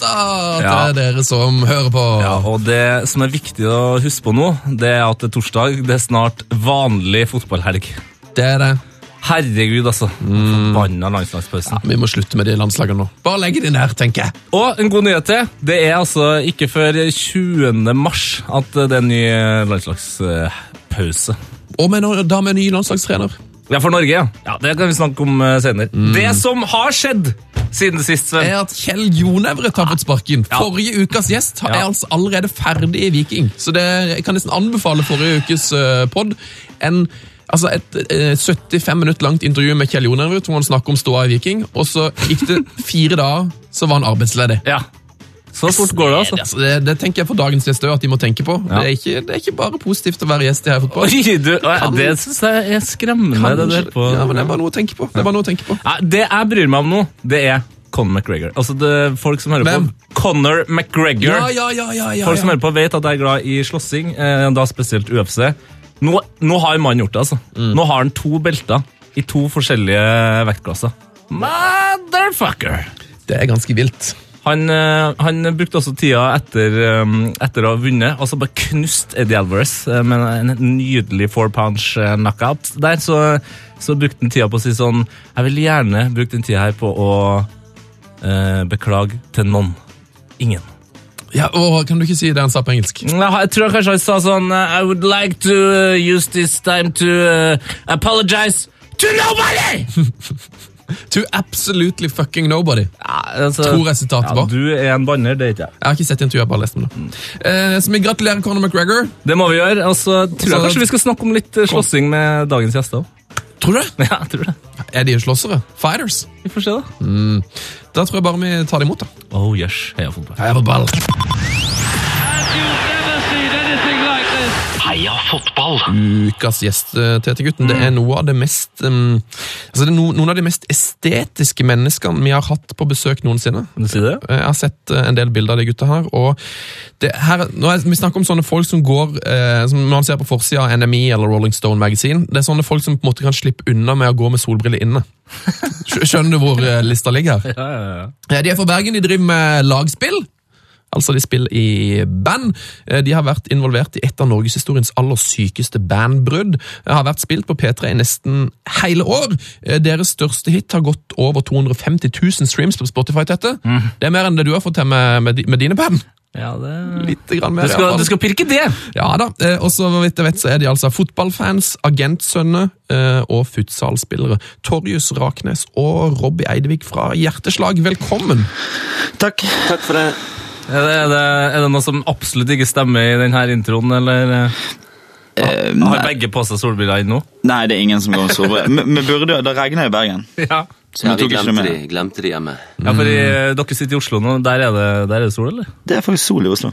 torsdag Ja. dere som hører på. ja, Og det som er viktig å huske på nå, det er at det er torsdag. Det er snart vanlig fotballhelg. Det er det. Herregud, altså. Forbanna landslagspausen. Vi må slutte med de landslagene nå. Bare legge de ned, tenker jeg. Og en god nyhet til. Det er altså ikke før 20. mars at det er en ny landslagspause. Og med, da med ny landslagstrener. Ja, for Norge, ja. ja. Det kan vi snakke om senere. senere. Det som har skjedd siden sist, Sven er at Kjell Jonevret har fått sparken. Ja. Forrige ukas gjest er altså allerede ferdig i Viking. Så det, jeg kan nesten anbefale forrige ukes uh, pod. En, altså et et 75 minutter langt intervju med Kjell Jonevret hvor han snakker om ståa i Viking. Og så gikk det fire dager, så var han arbeidsledig. Ja. Så fort går det, altså. Det, altså, det, det tenker jeg for dagens gjester at de må tenke på. Ja. Det, er ikke, det er ikke bare positivt å være gjest i Heia Fotball. Oi, du, Kan- det syns jeg er skremmende. det der på. Ja, men det bare noe å tenke på. Det er bare noe å tenke på. Ja, det jeg bryr meg om nå, det er Conor McGregor. Altså, det folk som hører Hvem? på Conor McGregor. Ja, ja, ja, ja, ja, Folk som hører på vet at jeg er glad i slåssing, eh, da spesielt UFC. Nå, nå har mannen gjort det, altså. Mm. Nå har han to belter i to forskjellige vektklasser. Motherfucker! Det er ganske vilt. Han, eh, han brukte også tida etter, eh, etter å ha vunnet, altså bare knust Eddie Alvarez eh, med en nydelig four punch eh, knockout der. Så, så brukte han tida på å si sånn Jeg vil gjerne bruke den tida her på å eh, beklage til noen. Ingen. Ja, og Kan du ikke si det han sa på engelsk? Jeg, tror kanskje han sa sånn I would like to use this time to apologize to nobody! To absolutely fucking nobody. Ja, altså, Tror jeg sitatet ja, var. Du er en banner, det er ikke jeg. Jeg har ikke sett intervjuet, jeg bare lest om det. Eh, så vi gratulerer Conor McGregor. Det må vi gjøre. Og så tror jeg Så- kanskje vi skal snakke om litt eh, slåssing med dagens gjester. Tror du det? Ja, jeg tror det. Er de slåssere? Fighters? Vi får se, da. Da tror jeg bare vi tar det imot, da. Oh yes, heia fotball. Heia fotball. Heia fotball! Ukas gjest, eh, Tete-gutten, det er noe av det mest um, altså det er no, Noen av de mest estetiske menneskene vi har hatt på besøk noensinne. Si det? Jeg har sett eh, en del bilder av de gutta her. og det her, nå er, Vi snakker om sånne folk som går eh, som man ser på forsida av NME eller Rolling Stone Magazine. Det er sånne folk som på en måte kan slippe unna med å gå med solbriller inne. Skjønner du hvor eh, lista ligger? Ja, ja, ja. Eh, De er fra Bergen, de driver med lagspill. Altså, de spiller i band. Eh, De har vært involvert i et av norgeshistoriens aller sykeste bandbrudd. Eh, Har vært spilt på P3 i nesten hele år. Eh, Deres største hit har gått over 250 000 streams på Spotify. Tette. Det er mer enn det du har fått til med, med, med dine band. ja det... Litt grann mer. Du skal, du skal pirke det! Ja da, og så vidt jeg vet så er de altså fotballfans, agentsønner eh, og futsalspillere. Torjus Raknes og Robbie Eidevik fra Hjerteslag, velkommen! Takk. Takk for det. Er det, er det, er det noe som absolutt ikke stemmer i denne introen, eller eh, Eh, har begge på seg solbriller ennå? nei, det er ingen som går med solbriller. Vi men burde, det regner i Bergen. Ja. Så Ja, vi glemte med. de, glemte de hjemme. ja, fordi dere sitter i Oslo nå, der er det, der er det sol, eller? Det er faktisk sol i Oslo.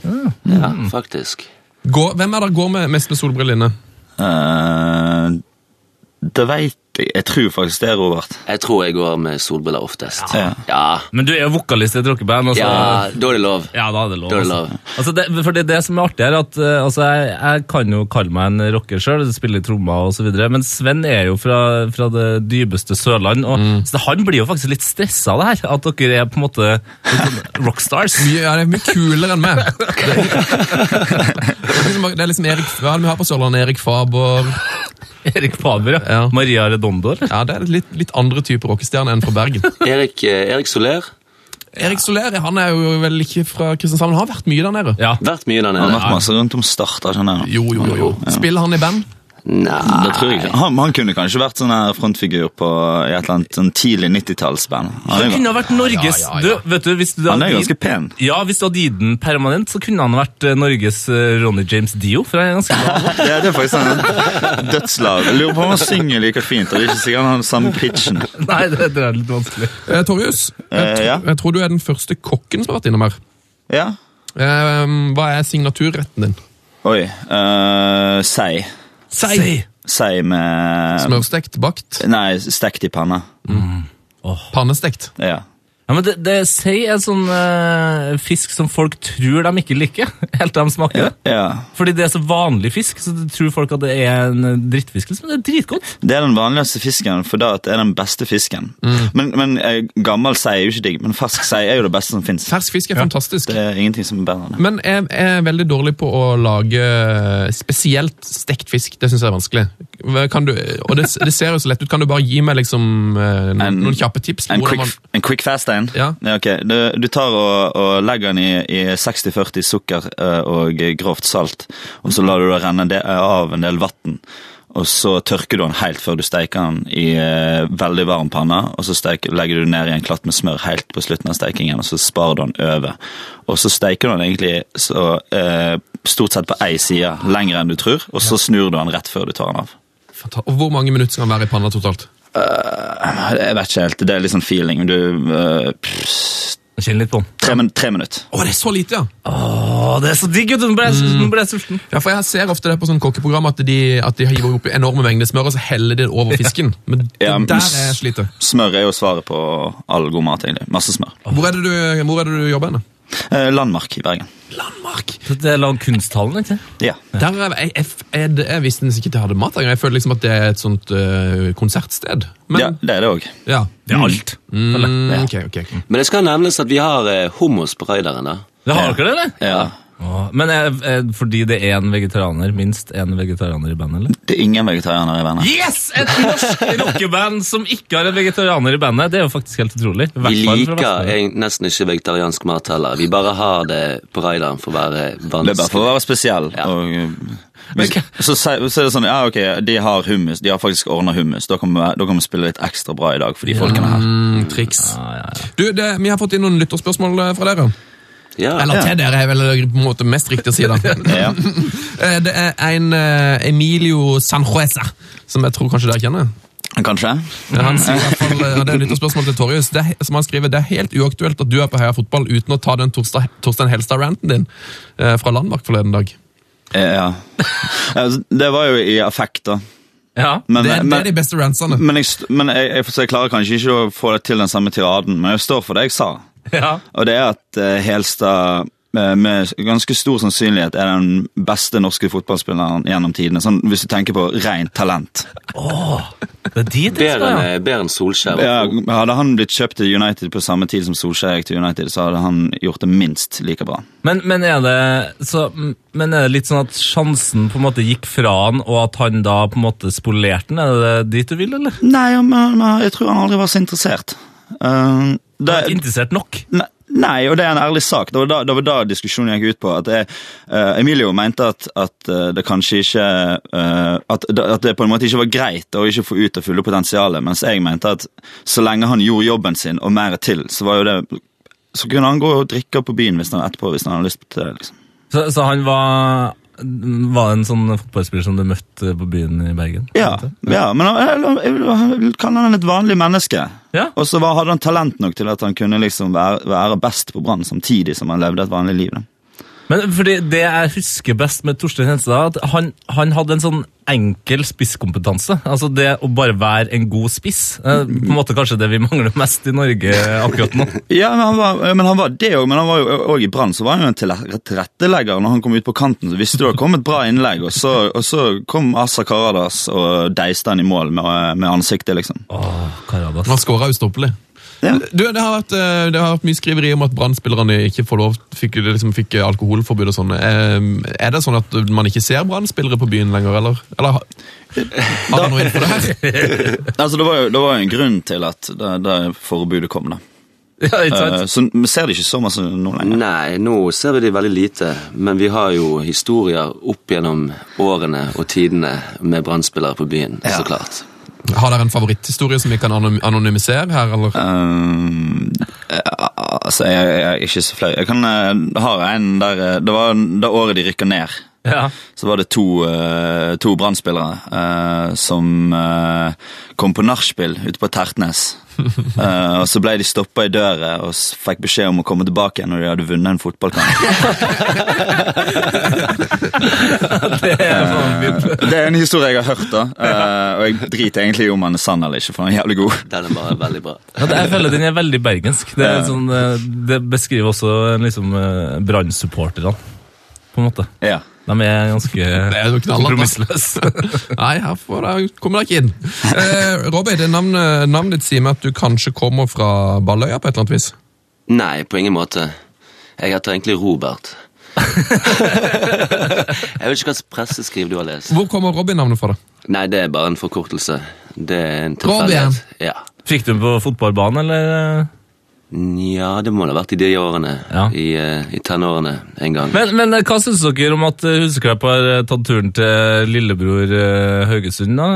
Ja, faktisk. Gå, hvem er det går med mest med solbriller inne? Eh, det veit jeg. Tror faktisk det er Robert. Jeg tror jeg går med solbriller oftest. Ja. Ja, Men du er jo vokalist i et rockeband. Altså. ja da er det lov. Ja, da er det lov. Da er det altså. lov. Altså, det, for det, det som er artig her, at eh, altså, jeg, jeg kan jo kalle meg en rocker sjøl, spiller trommer osv., men Sven er jo fra, fra det dypeste Sørland, og så han blir jo faktisk litt stressa av det her. At dere er på en måte rockstars. Mye, ja, det er mye kulere enn meg. Det, det er liksom, det er liksom Erik, hva er det vi har på Sørlandet? Erik Faber. Erik Faber, ja. Ja. Maria Redondo, eller? Ja, Det er litt, litt andre typer rockestjerne enn fra Bergen. Erik, eh, Erik Soler. Erik Soler han er jo vel ikke fra Kristiansand, han har vært mye der nede. Ja. Vært mye der nede. Han har vært masse rundt om Start. Jo, jo, jo. jo. Spiller han i band? Nei, Det tror jeg ikke. Han, han kunne kanskje vært sånn her frontfigur på i et eller annet sånn tidlig 90-tallsband. Han Han, kunne ha vært Norges Ja, ja, ja. Du, vet du, hvis du han er ganske pen. Ja, Hvis du hadde gitt den permanent, så kunne han vært eh, Norges eh, Ronny James Dio. For jeg er ganske bra. Ja, det er faktisk en dødslag. Jeg lurer på om han synger like fint. og Det er ikke sikkert han har samme pitchen. Nei, det, det er litt vanskelig. Eh, Torjus, jeg, Eh, ja. jeg tror du er den første kokken som har vært innom her. Ja, Eh, hva er signaturretten din? Oi. Uh, sei. Sei! Sei med Smørstekt, bakt, Nei, stekt i panna. pannestekt. Ja. Ja, men det, det Sei er sånn uh, fisk som folk tror de ikke liker, helt til de smaker det. ja. Fordi det er så vanlig fisk, så tror folk at det er en eh, drittfisk. Men det er dritgodt. Det er den vanligste fisken, for da at det er den beste fisken. Men, men eh, gammel sei er jo ikke digg, men fersk sei er jo det beste som fins. Fersk fisk er fantastisk. Det er ingenting som er bedre enn det. Men jeg er veldig dårlig på å lage spesielt stekt fisk. Det syns jeg er vanskelig. Kan du, og det, det ser jo så lett ut. Kan du bare gi meg liksom, eh, noen, En- noen kjappe tips? En quick, quick, en quick fast en? Ja. ok. Du, du tar og, og legger den i, i 60-40 sukker eh, og grovt salt, og så lar du det renne de, av en del vann. Og så tørker du den helt før du steker den i eh, veldig varm panne. Og så steker, legger du den ned i en klatt med smør helt på slutten av stekingen, og så sparer du den over. Og så steker du den egentlig så, eh, stort sett på én side, lenger enn du tror, og så snur du den rett før du tar den av. Fanta- Og hvor mange minutter skal han være i panna totalt? Jeg vet ikke helt, det er litt sånn feeling. Du, uh, Kjenn litt på den. tre, min, tre minutter. Å, det er så lite, ja! Åh, det er så digg! vet du. Nå ble jeg, sulten. Ja, for Jeg ser ofte det på sånn kokkeprogram at de, at de hiver opp enorme mengder smør og så heller de det over fisken. Men det, Ja, men der er jeg sliter. Smør er jo svaret på all god mat, egentlig. Masse smør. Hvor er det du, hvor er det du jobber henne? Eh, Landmark i Bergen. Landmark! Så Det er kunsthallen, ikke sant? Ja. Der er, jeg, jeg, jeg, jeg visste nesten ikke at de hadde mat. Jeg føler liksom at det er et sånt øh, konsertsted. Men, ja, det er det òg. ja. Det er alt. føler jeg. Mm, okay, okay. ok. Men det skal nevnes at vi har eh, hummus på raideren. da. Det har dere det, eller? Ja. Men er, er, fordi det er en vegetarianer, minst en vegetarianer i bandet, eller? Det er ingen vegetarianer i bandet. Yes! Et norsk rockeband som ikke har en vegetarianer i bandet. Det er jo faktisk helt utrolig. Vi liker nesten ikke vegetariansk mat heller. Vi bare har det på raideren for å være vanskelig. Det er bare for å være spesiell. Ja. Og, uh, hvis, så, så er det sånn Ja, ok, de har hummus. De har faktisk ordna hummus. Da kan, vi, da kan vi spille litt ekstra bra i dag for de folkene her. Mm, triks. Du, det, Vi har fått inn noen lytterspørsmål øh, fra dere. Ja. Eller til dere, er vel på en måte mest riktig å si. da. Eh, Det er en eh, Emilio Sanjueza, som jeg tror kanskje dere kjenner. Kanskje? Han sier i hvert fall, eh, det er et lytterspørsmål til Torjus, det som han skriver, det er helt uaktuelt at du er på Heia Fotball uten å ta den Torstein, Helstad-ranten din eh, fra Landmark forleden dag. Ja. Altså, Det var jo i affekt, da. Ja. Men, Det, det er de beste rantsene. men, jeg, men jeg, jeg, jeg klarer kanskje ikke å få det til den samme tiraden, men jeg står for det jeg sa. ja. Og det er at eh, Helstad eh, med ganske stor sannsynlighet er den beste norske fotballspilleren gjennom tidene. Sånn, hvis du tenker på rent talent. Det er dit det Bedre skal, enn ja. eh, bedre enn Solskjær. Ja, hadde han blitt kjøpt til United på samme tid som Solskjær gikk til United, så hadde han gjort det minst like bra. Men, men, er det, så, men er det litt sånn at sjansen på en måte gikk fra han, og at han da på en måte spolerte den? Er det dit du vil, eller? Nei, men, men jeg tror han aldri var så interessert. Uh, det, er ikke interessert nok? Nei, nei, og det er en ærlig sak. Det var da, det var da diskusjonen gikk ut på. At jeg, uh, Emilio mente at, at eh, det kanskje ikke uh, at, at det på en måte ikke var greit å ikke få ut det fulle potensialet, mens jeg mente at så lenge han gjorde jobben sin og mer til, så var jo det så kunne han gå og drikke på byen hvis han etterpå hvis han hadde lyst til det. liksom. Så, så han var, var en sånn fotballspiller som du møtte på byen i Bergen? Ja, ja men han- jeg, vil- kalle han et vanlig menneske. Ja. Og så hadde han talent nok til at han kunne liksom være, være best på Brann samtidig som han levde et vanlig liv. Da. Men fordi Det jeg husker best med Torstein Henstad, at han, han hadde en sånn enkel spisskompetanse. Altså det å bare være en god spiss. Eh, På en måte kanskje det vi mangler mest i Norge akkurat nå. Ja, men han var, men han var det òg, men han var jo òg i Brann, så var han jo en til- tilrettelegger. Når han kom ut på kanten, så visste du det kom et bra innlegg, og så, og så kom Asa Karadas og deiste han i mål med, med ansiktet, liksom. Åh, Karadas. Han skåra ustoppelig. Ja. Du, det har, vært, eh, det har vært mye skriveri om at Brann-spillerne ikke får lov, fikk, liksom, fikk alkoholforbud og sånn. Er det sånn at man ikke ser Brann-spillere på byen lenger, eller? Eller har har noe noe det her? Altså, det var jo det var en grunn til at det, det forbudet kom, da. Ja? Eh, Så vi ser det ikke så masse nå lenger. Nei, nå ser vi det veldig lite, men vi har jo historier opp gjennom årene og tidene med brannspillere på byen, så klart. Har dere en favoritthistorie som vi kan anonymisere her, eller? Um, altså, jeg, jeg er ikke så flau. Jeg kan, ha har en der eh, Det var det året de rykka ned. Ja. så var det to, uh, to Brann-spillere uh, som uh, kom på nachspiel ute på Tertnes. Uh, og så ble de stoppa i døra og fikk beskjed om å komme tilbake igjen når de hadde vunnet en fotballkamp. Det er sånn. Det er en historie jeg har hørt, da. Uh, og jeg driter egentlig i om han er sann eller ikke, for han er jævlig god. Den er bare veldig bra. Ja, det, jeg føler den er veldig bergensk. Det, er sånn, det beskriver også liksom, Brann-supporterne, på en måte. Ja. De er ganske Det er jo kompromissløse. Nei, her får jeg, kommer dere ikke inn. Eh, Robin, det navnet, navnet ditt sier meg at du kanskje kommer fra Balløya på et eller annet vis? Nei, på ingen måte. Jeg heter egentlig Robert. jeg vet ikke hva slags presseskriv du har lest. Hvor kommer Robby navnet fra? da? Nei, det er bare en forkortelse. Det er en Robin. tilfeldighet. Ja. Fikk du den på fotballbanen, eller? Ja, det må ha vært i de årene. Ja. I, eh, I tenårene en gang. Men, men hva syns dere om at eh, Huseklepp har eh, tatt turen til lillebror eh, Haugesund? da?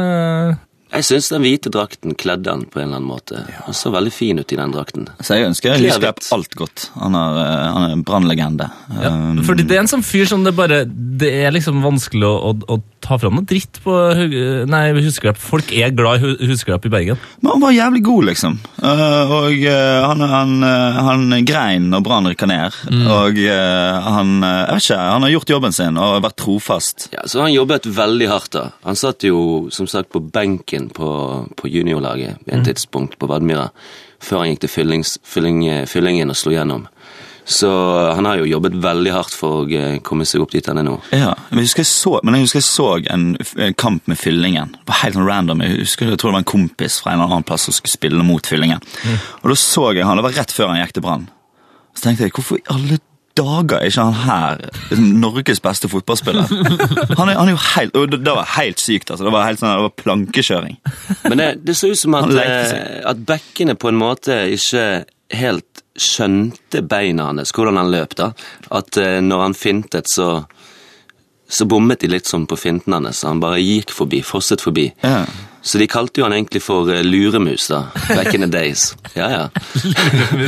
Jeg syns den hvite drakten kledde han på en eller annen måte. Han så veldig fin ut i den drakten. Så jeg ønsker Kler alt godt. Han er, eh, han er en brannlegende. Ja, Um, fordi det er en sånn fyr som det bare Det er liksom vanskelig å, å, å ta fram noe dritt på Nei, Huseklepp. Folk er glad i Hu- i Bergen. Men han var jævlig god, liksom. Eh, og eh, han, han, han grein når Brann rykka ned. Og eh, han er Jeg vet ikke, han har gjort jobben sin og vært trofast. Ja, så Han jobbet veldig hardt. da. Han satt jo som sagt på benken på, på juniorlaget ved et tidspunkt på Vadmyra, før han gikk til fyllings, fylling, fyllingen og slo gjennom. Så han har jo jobbet veldig hardt for å eh, komme seg opp dit han er nå. Ja, men jeg husker jeg så, men jeg husker jeg så en, en kamp med Fyllingen. Det var helt sånn random. Jeg husker jeg tror det var en kompis fra en eller annen plass som skulle spille mot Fyllingen. Og da så jeg han, Det var rett før han gikk til Brann. Så tenkte jeg, hvorfor i alle dager er ikke han her liksom, Norges beste fotballspiller? Han er, han er jo helt, og det, det var helt sykt. altså. Det var helt sånn, det var plankekjøring. Men det, det så ut som at, eh, at bekkene på en måte ikke helt skjønte beina hans, hvordan han løp. da. At eh, når han fintet, så, så bommet de litt sånn på finten hans. Han bare gikk forbi, fosset forbi. Ja. Så de kalte jo han egentlig for eh, luremus, da. Back in the days. Ja, ja.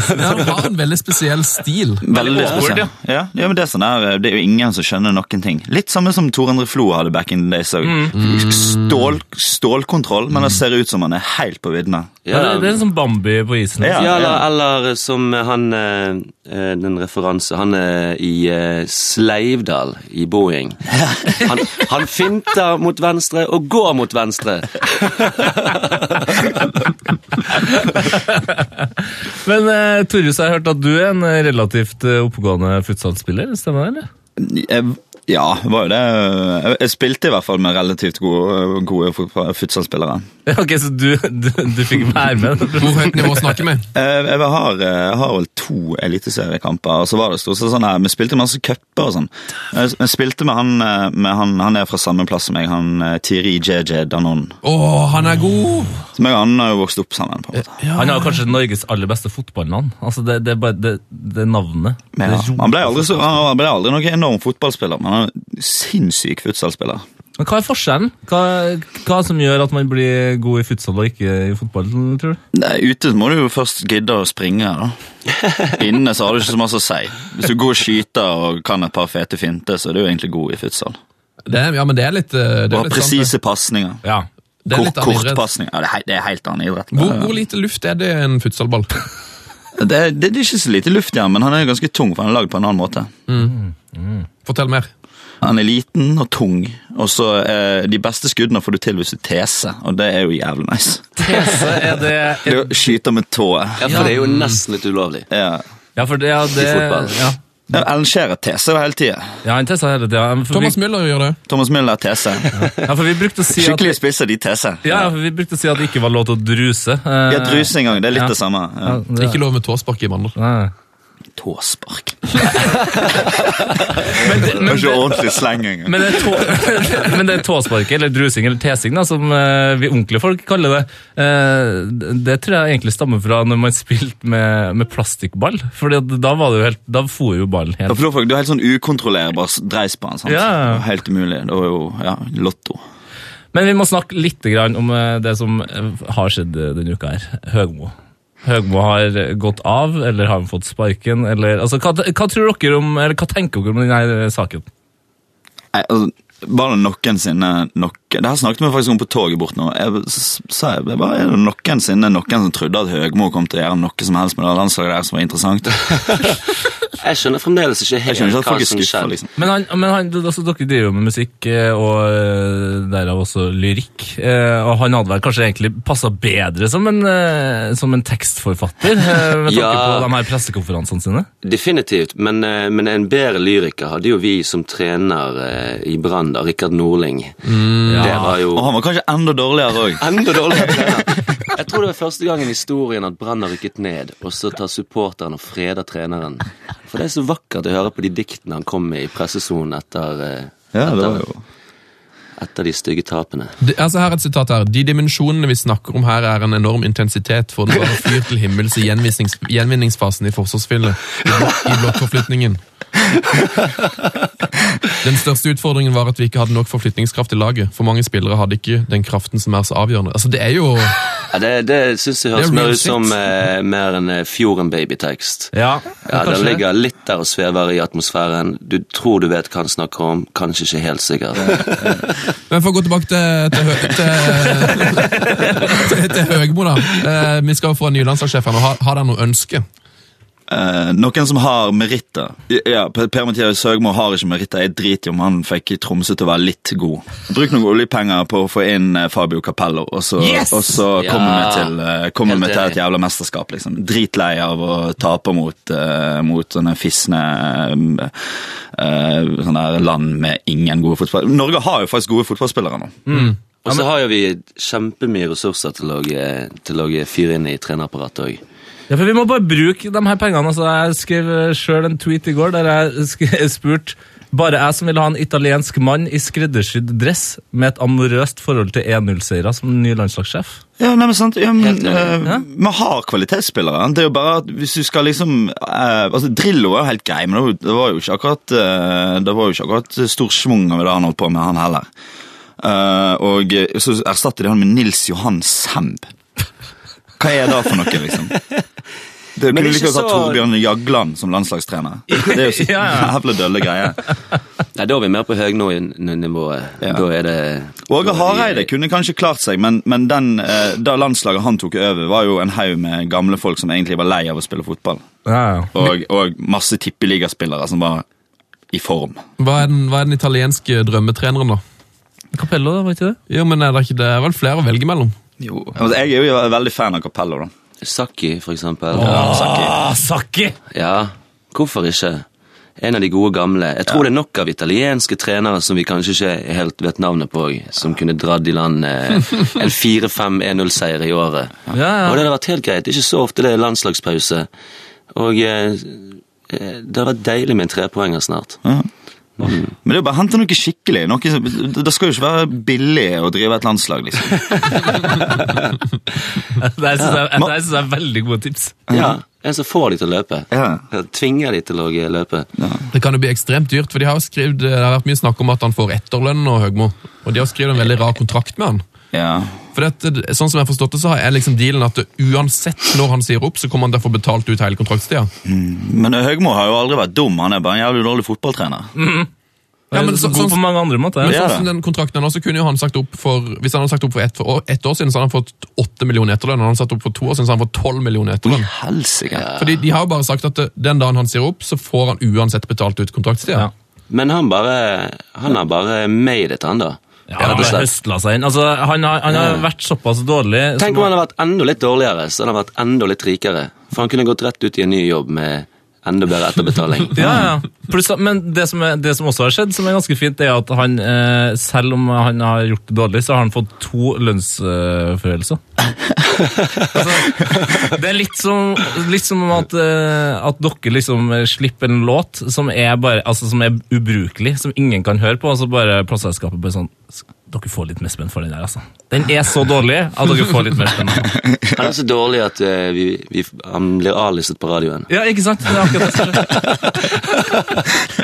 Ja, Han har en veldig spesiell stil. Veldig spesiell. Ja. ja, men det er sånn her, det er jo ingen som skjønner noen ting. Litt samme som Tor André Flo hadde back in the days. også. Stål, stålkontroll, men det ser ut som han er helt på viddene. Ja, det, det er en sånn Bambi på isen. Ja. Ja, eller, eller som han eh, eh, Den referanse Han er i eh, Sleivdal i Boeing. Han, han finter mot venstre og går mot venstre. Men uh, Torjus, jeg har hørt at du er en eh, relativt eh, oppegående futsalspiller. Stemmer det, eller? Jeg, ja, det var jo det. Jeg, jeg spilte i hvert fall med relativt gode, gode futsalspillere. Ja, Ok, Så du, du, du fikk være med? Hvor høyt nivå snakker vi? Eh, Jeg har, jeg har vel to eliteseriekamper, og så var det stort sett sånn her Vi spilte masse cuper og sånn. Jeg jeg spilte med han, eh, med han Han er fra samme plass som meg, han eh, Thierry JJ Danon. Å, han er god! Så meg og han har jo vokst opp sammen. på en måte. Han har kanskje Norges aller beste fotballnavn. Altså, det, det det, det navnet. Ja, han ble aldri, han ble aldri noen enorm fotballspiller, men han en sinnssyk futsalspiller. Men hva er forskjellen? Hva, hva som gjør at man blir god i futsal og ikke i fotball, tror du? Nei, Ute må du jo først gidde å springe. da. Inne så har du ikke så mye å si. Hvis du går og skyter og kan et par fete finter, så er du egentlig god i futsal. Det ja, men det er litt, Du det Og er har sant, det. presise pasninger. Ja. Det er Kort, litt annen idrett. Kortpasninger. Ja, det, er, he- det helt annen idrett. Hvor, hvor lite luft er det i en futsalball? Det, er- det, er ikke så lite luft i han, men han er ganske tung, for han er lagd på en annen måte. Fortell mer. Han er liten og tung, og så eh, de beste skuddene får du til hvis du teser, og det er jo jævlig nice. Tese er det Det å skyte med tået. Ja, For det er jo nesten litt ulovlig. Ja. Ja, for det, ja, det I fotball. Ja, Ja, Ellen Scherer teser jo hele tida. ja han teser hele tida. Thomas vi- Müller gjør det. Thomas Müller teser. ja, for vi brukte å si at Skikkelige spisser, de teser. ja, for vi brukte å si at det ikke var lov til å druse. Eh, Ja, druse en gang, det er litt ja. det samme. Ja, Ja. det, Ikke lov med tåspark i vandel. Tåspark. Men, det, Det men, ikke ordentlig sleng engang. men, det er tå, men det er tåspark, eller drusing, eller tesing, da, som eh, vi ordentlige folk kaller det. Eh, det tror jeg egentlig stammer fra når man spilte med, med plastikkball. For da var det jo helt, da for jo ballen helt Du er helt sånn ukontrollerbar dreis på den. sant? Ja. Helt umulig. Det var jo ja, lotto. Men vi må snakke litt om eh, det som har skjedd denne uka her. Høgmo. Høgmo har gått av, eller har han fått sparken, eller altså, hva, hva tror dere om, eller hva tenker dere om denne saken? Nei, altså, bare noensinne noe, Det her snakket vi faktisk om på toget bort nå. Jeg sa jeg, bare, Er det noensinne noen som trodde at Høgmo kom til å gjøre noe som helst med det landslaget der som var interessant? Jeg skjønner fremdeles ikke Jeg helt ikke hva som skjedde. liksom. Men, han, men han, altså, dere driver jo med musikk eh, og eh, derav også lyrikk. eh, Og han hadde vel kanskje egentlig passa bedre som en, som en tekstforfatter, med tanke Ja. på de her pressekonferansene sine? Definitivt, men, men en bedre lyriker hadde jo vi som trener i Brann, da, Rikard Norling. Det var jo Og han var kanskje enda dårligere òg. enda dårligere. Jeg tror det var første gangen i historien at Brann har rykket ned, og så tar supporteren og freder treneren. For det er så vakkert å høre på de diktene han kom med i pressesonen etter, eh, Ja, det var etter, jo etter de stygge tapene. Det, altså her er et sitat her. De dimensjonene vi snakker om her, er en enorm intensitet for den bare fyr til himmels i gjenvinningsfasen i forsvarsspillet. I, blok- i blokkforflytningen. Den største utfordringen var at vi ikke hadde nok forflytningskraft i laget. For mange spillere hadde ikke den kraften som er så avgjørende. Altså Det er jo Ja, det det syns jeg høres er mer ut som eh, mer en eh, Fjorden-babytekst. Ja, Ja, Den det. ligger litt der og svever i atmosfæren. Du tror du vet hva han snakker om, kanskje ikke helt sikkert. Men for å gå tilbake til, til, til, til, til Høgmo, da. Eh, vi skal få en ny landslagssjef her nå. Har, har dere noe ønske? Eh, noen som har meritter. Ja, Per-Mathias Søgmo har ikke meritter. Jeg driter i om han fikk Tromsø til å være litt god. Bruk noen oljepenger på å få inn eh, Fabio Capello, og så, Yes! og så Ja, kommer vi til, uh, kommer vi til et jævla mesterskap. liksom. Dritlei av å tape mot, uh, mot sånne fisne eh, sånne land med ingen gode fotballspillere. Norge har jo faktisk gode fotballspillere nå. Og så har jo vi kjempemye ressurser til å, til å fyre inn i trenerapparatet òg. Ja, for Vi må bare bruke de her pengene. Altså, jeg skrev sjøl en tweet i går der jeg spurte bare jeg som vil ha en italiensk mann i skreddersydd dress med et amorøst forhold til 1-0-seiere som ny landslagssjef. Ja, nei, men sant. Ja, men, uh, eh. Vi har kvalitetsspillere. Det er jo bare at hvis du skal liksom uh, altså Drillo er jo helt grei, men det var jo- ikke akkurat uh, Det var jo ikke akkurat stor schwung over det han holdt på med, han heller. Eh, og eh, så erstatter de han med Nils Johan Semb. Hva er det for noe, liksom? Det Men kunne ikke like godt hatt Torbjørn Jagland som landslagstrener. Det er jo så jævla dølle greier. Nei, da er vi mer på Høgnå-nivået. Ja. Da er det Åge Hareide kunne kanskje klart seg, men, men den, eh, da landslaget han tok over, var jo en haug med gamle folk som egentlig var lei av å spille fotball. Ja, ja. Og, og masse tippeligaspillere som var i form. Hva er den, hva er den italienske drømmetreneren, da? Capello, var ikke det? Jo, men er det, ikke, det er vel flere å velge mellom? Jo. Altså, jeg er jo veldig fan av Capello, da. Sakki, for eksempel. Åh, Sakki. Sakki! Ja, hvorfor ikke? En av de gode gamle. Jeg tror det er nok av italienske trenere som vi kanskje ikke helt vet navnet på, som kunne dratt i land eh, en 4-5 1-0-seier i året. Ja, ja. Og det hadde vært helt greit. Ikke så ofte det er landslagspause. Og eh, eh, det hadde vært deilig med en trepoenger snart. Ja. Men det er jo bare å hente noe skikkelig. Noe, som- det skal jo ikke være billig å drive et landslag, liksom. Det syns jeg, er veldig gode tips. Ja, En som får de til å løpe. Ja. Tvinger de til å løpe. Det kan jo bli ekstremt dyrt, for de har skrevet, det har vært mye snakk om at han får etterlønn og Høgmo. Og de har skrevet en veldig rar kontrakt med han. Ja. For dette, sånn som jeg har forstått det, så er liksom dealen at uansett når han sier opp, så kommer han til å få betalt ut hele kontraktstida. Men Høgmo har jo aldri vært dum, han er bare en jævlig dårlig fotballtrener. Ja, men så- sånn- på mange andre måter. Men Ja. Ja, sånn som den kontrakten så kunne jo han sagt opp for Hvis han hadde sagt opp for ett ett år siden, så hadde han fått åtte millioner etterlønn. Og han satt sagt opp for to år siden, så hadde han fått tolv millioner etterlønn. Helsike. Fordi De har jo bare sagt at den dagen han sier opp, så får han uansett betalt ut kontraktstida. Ja. Men han bare Han har bare made it, han, da. Ja, han har høstla seg inn. Altså, han har, han har vært såpass dårlig Tenk om han hadde vært enda litt dårligere, så hadde han vært enda litt rikere. For han kunne gått rett ut i en ny jobb med enda bedre etterbetaling. Ja, ja. Plus, men det som, er, det som også har skjedd, som er ganske fint, er at han, eh, selv om han har gjort det dårlig, så har han fått to lønnsforhøyelser. altså, det er litt som, litt som om at, eh, at dere liksom slipper en låt som er, bare, altså, som er ubrukelig, som ingen kan høre på, og så bare plateselskapet bare sånn Dere får litt mer spenn for den der, altså. Den er så dårlig at dere får litt mer spenn. Han er så dårlig at uh, vi, vi, han blir avlistet på radioen. Ja, ikke sant? Det er akkurat det.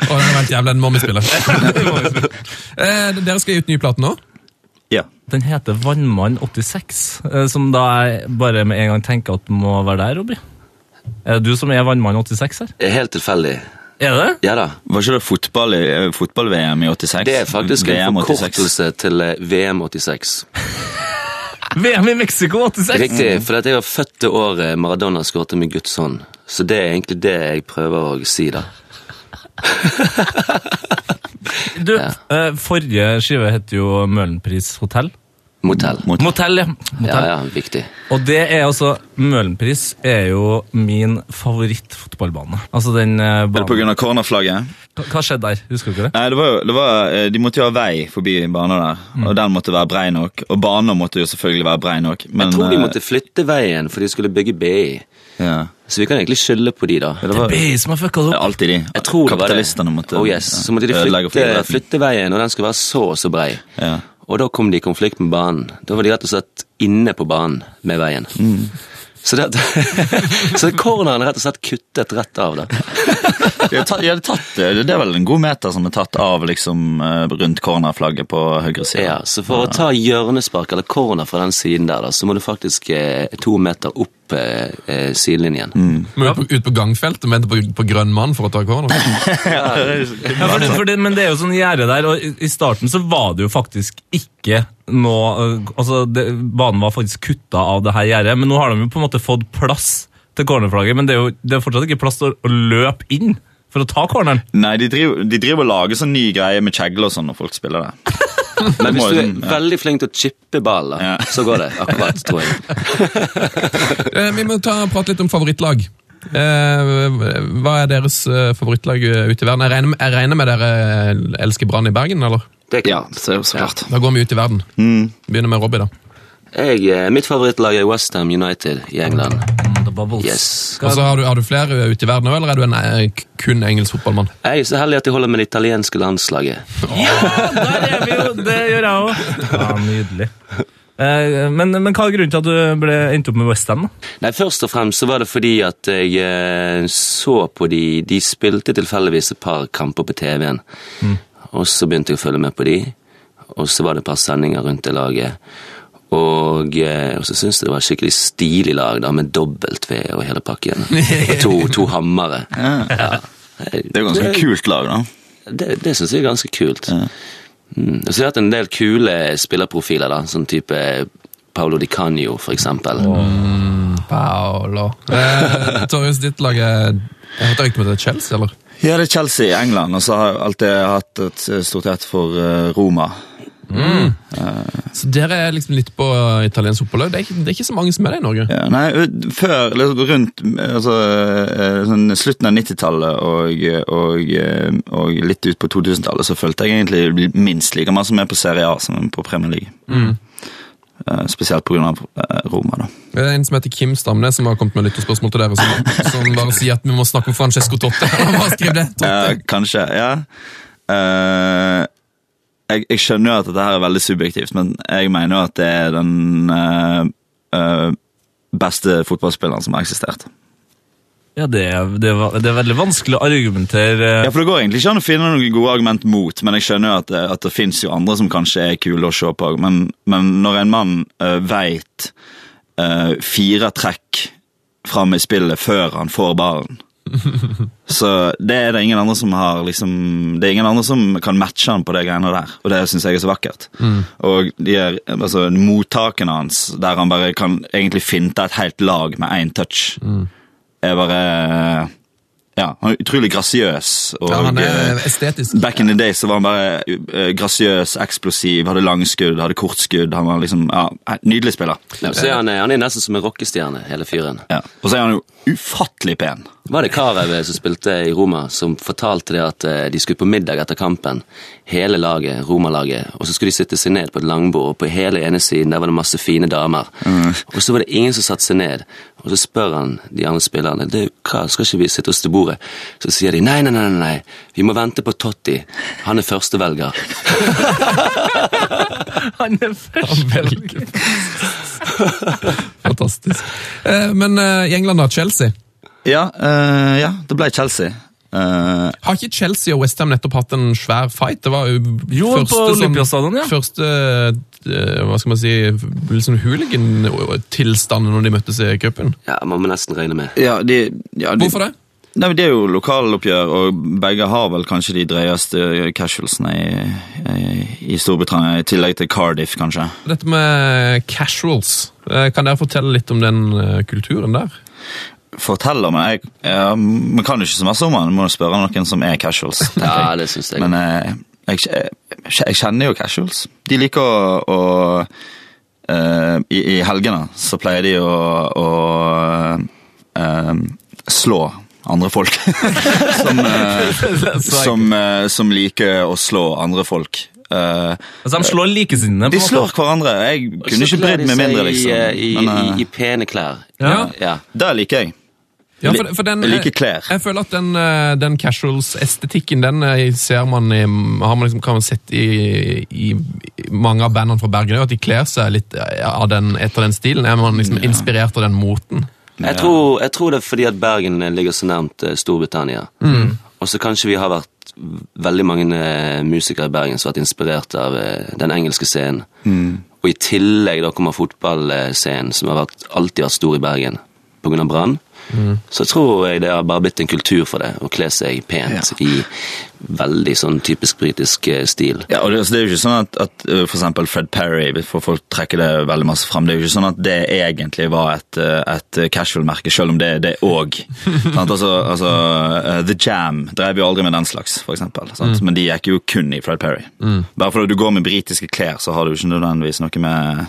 Og den er helt jævla en mommy-spiller. eh, dere skal gi ut ny plate nå? Ja. Den heter Vannmann86, eh, som da jeg bare med en gang tenker at må være der, Robby. Er det du som er Vannmann86 her? Er helt tilfeldig. Er det? Ja da. Var ikke det fotball i- eh, fotball-VM i 86? Det er faktisk en forkortelse til eh, VM 86. VM i Mexico 86! Riktig, for at jeg var født det året Maradona skåret med Guds hånd. Så det er egentlig det jeg prøver å si, da. Du, ja. forrige skive heter jo Møhlenpris hotell. Motell. Motell, ja. Ja, Motell. ja, viktig. Og det er altså Møhlenpris er jo min favorittfotballbane. Altså den banen. Er det av cornerflagget? Hva hva skjedde der? Husker du ikke det? Nei, det var jo, det var, eh, De måtte jo ha vei forbi banen der, Mm. og den måtte være brei nok. Og banen måtte jo selvfølgelig være brei nok. Men, Jeg tror de eh, måtte flytte veien, for de skulle bygge BI. Ja. Så vi kan egentlig skylde på de, da. Det var som har fucka det alltid de. Jeg tror det var det. Kapitalistene måtte oh, yes. Så måtte de flytte, flytte veien, og den skulle være så og så brei. Ja. Og da kom de i konflikt med banen. Da var de rett og slett inne på banen med veien. Mm. Så, det, så corneren er rett og slett kuttet rett av. da. De har tatt, de har tatt, eh, det er vel en god meter som er tatt av liksom, eh, rundt cornerflagget på høyre side. Ja, Så for å ta hjørnespark eller corner fra den siden der, da, så må du faktisk eh, to meter opp eh, eh, sidelinjen. Mm. Må ut på, ut på gangfeltet, med på, på grønn mann for å ta corner. Ja, for det, for det, men det er jo sånn gjerde der, og i, i starten så var det jo faktisk ikke noe Altså, det, banen var faktisk kutta av det her gjerdet, men nå har de jo på en måte fått plass til cornerflagget, men det er jo det er fortsatt ikke plass til å, å løpe inn for å ta corneren. Nei, de driver, de driver og lager sånn nye greier med kjegle og sånn når folk spiller det. Men hvis du er veldig flink til å chippe ballen, Ja. så går det akkurat, tror jeg. Eh, vi må ta, prate litt om favorittlag. Eh, hva er deres eh, favorittlag ute i verden? Jeg regner, med- jeg regner med dere elsker Brann i Bergen, eller? Det er Ja, så, så klart. Da går vi ut i verden. Mm. Begynner med Robbie, da. Jeg, mitt favorittlag er Westham United i England. Bubbles. Yes. Og så har, du- har du flere ute i verden òg, eller er du en eh, kun engelsk fotballmann? Jeg er så heldig at jeg holder med det italienske landslaget. Ja, der er vi jo! Det gjør jeg òg. Ja, nydelig. Eh, men, men hva er grunnen til at du ble endte opp med Westham? Først og fremst så var det fordi at jeg eh, så på de De spilte tilfeldigvis et par kamper på TV-en. Og så begynte jeg å følge med på de, og så var det et par sendinger rundt det laget. Og, eh, og så syns jeg det var skikkelig stilig lag, da, med dobbelt V og hele pakken. Og to, to hammere. Ja. Det er jo ganske kult lag, da. Det, det syns jeg er ganske kult. Mm. Og så har hatt en del kule spillerprofiler, da, sånn type Paolo Di Canio, for eksempel. Paolo. Eh, Torjus, ditt lag er Jeg hørte ikke om det er Chelsea, eller? Ja, det er Chelsea i England, og så har jeg alltid hatt et stort hjerte for eh, Uh, Så dere er liksom litt på italiensk fotballag? Det, det er ikke så mange som er det i Norge. Ja, nei, før, liksom rundt altså, sånn slutten av 90-tallet og, og, og litt ut på 2000-tallet, så følte jeg egentlig minst like som er på Serie A som på Premier League. Eh, Spesielt pga. Roma, da. Det er en som heter Kim Stamnes, som har kommet med lytterspørsmål til dere, som, som bare sier at vi må snakke om Francesco Totte. Hva skriver det? Totte. Uh, kanskje, ja. Eh, jeg, jeg skjønner jo at dette her er veldig subjektivt, men jeg mener jo at det er den øh, eh, beste fotballspilleren som har eksistert. Ja, det er, det, er, det er veldig vanskelig å argumentere Ja, for Det går egentlig ikke an å finne noen gode argument mot, men jeg skjønner jo at det, at det fins jo andre som kanskje er kule å se på. Men, men når en mann uh, veit eh, fire trekk fram i spillet før han får ballen Så det er det ingen andre som har liksom Det er ingen andre som kan matche han på det greiene der, og det syns jeg er så vakkert. Og de er, altså, mottakene hans, der han bare kan egentlig finte et helt lag med én touch, er bare Ja, han er utrolig grasiøs. Og, Ja, han er eh, estetisk. Back in the day så var han bare uh, grasiøs, eksplosiv, hadde langskudd, hadde kortskudd. Han var liksom, ja, Nydelig spiller. Ja, så er han, han er nesten som en rockestjerne, hele fyren. Ja. Og så er han jo ufattelig pen. Var det Karev som spilte i Roma, som fortalte det at eh, de skulle på middag etter kampen, hele laget, Roma-laget, og så skulle de sitte seg ned på et langbord, og på hele ene siden der var det masse fine damer. Og så var det ingen som satte seg ned, og så spør han de andre spillerne det, hva, skal ikke vi sitte oss til bordet. Så sier de nei, nei, nei, nei, nei, vi må vente på Totti, han er førstevelger. Han er først. Fantastisk. Eh, Men eh, i England, da? Chelsea. Ja, uh, ja det ble Chelsea. Uh, Har ikke Chelsea og Westham nettopp hatt en svær fight? Det var jo Jo, på sånn, ja. Første uh, hva skal man si, liksom hooligan-tilstanden når de møttes i cupen. Ja, man må nesten regne med. ja, de, ja, de, Hvorfor det? Nei, men Det er jo lokaloppgjør, og begge har vel kanskje de drøyeste casualsene i, i, i Storbritannia, i tillegg til Cardiff, kanskje. Dette med casuals, eh, kan dere fortelle litt om den eh, kulturen der? Forteller meg jeg, ja, Man kan jo ikke så mye om den, må jo spørre noen som er casuals. Ja, det synes jeg. Men eh, jeg, jeg, jeg kjenner jo casuals. De liker å, å eh, i, I helgene så pleier de å, å eh, slå andre folk. som, eh, som, eh, som liker å slå andre folk. Eh, Altså, de slår likesinnede. de slår hverandre. Jeg kunne ikke brydd meg mindre, i, liksom. I, I, Men, i, eh, i pene klær. Ja. Ja. det liker jeg. Ja, for, for den, Jeg liker klær. Jeg føler at den, eh, den casuals-estetikken den eh, ser man i, har man liksom, kan man sett i, i, i mange av bandene fra Bergen. At de kler seg litt eh, av den, etter den stilen. Er man liksom inspirert av den moten? Jeg, tror, jeg tror det er fordi at Bergen ligger så nærmt Storbritannia. Storbritannia. Og så kanskje vi har vært veldig mange eh, musikere i Bergen som har vært inspirert av eh, den engelske scenen. Og i tillegg da kommer fotballscenen, som har vært, alltid vært stor i Bergen pga. Brann. Så tror jeg det har bare blitt en kultur for det, å kle seg pent i veldig sånn typisk britisk eh, stil. Ja, og det, altså, det er jo ikke sånn at, at for eksempel Fred Perry, for folk trekker det veldig masse frem, det er jo ikke sånn at det egentlig var et, uh, et casual-merke, selv om det er det òg. altså, altså, The Jam drev jo aldri med den slags, for eksempel. Sant? Men de gikk jo kun i Fred Perry. Bare fordi du går med britiske klær, så har du ikke nødvendigvis noe med,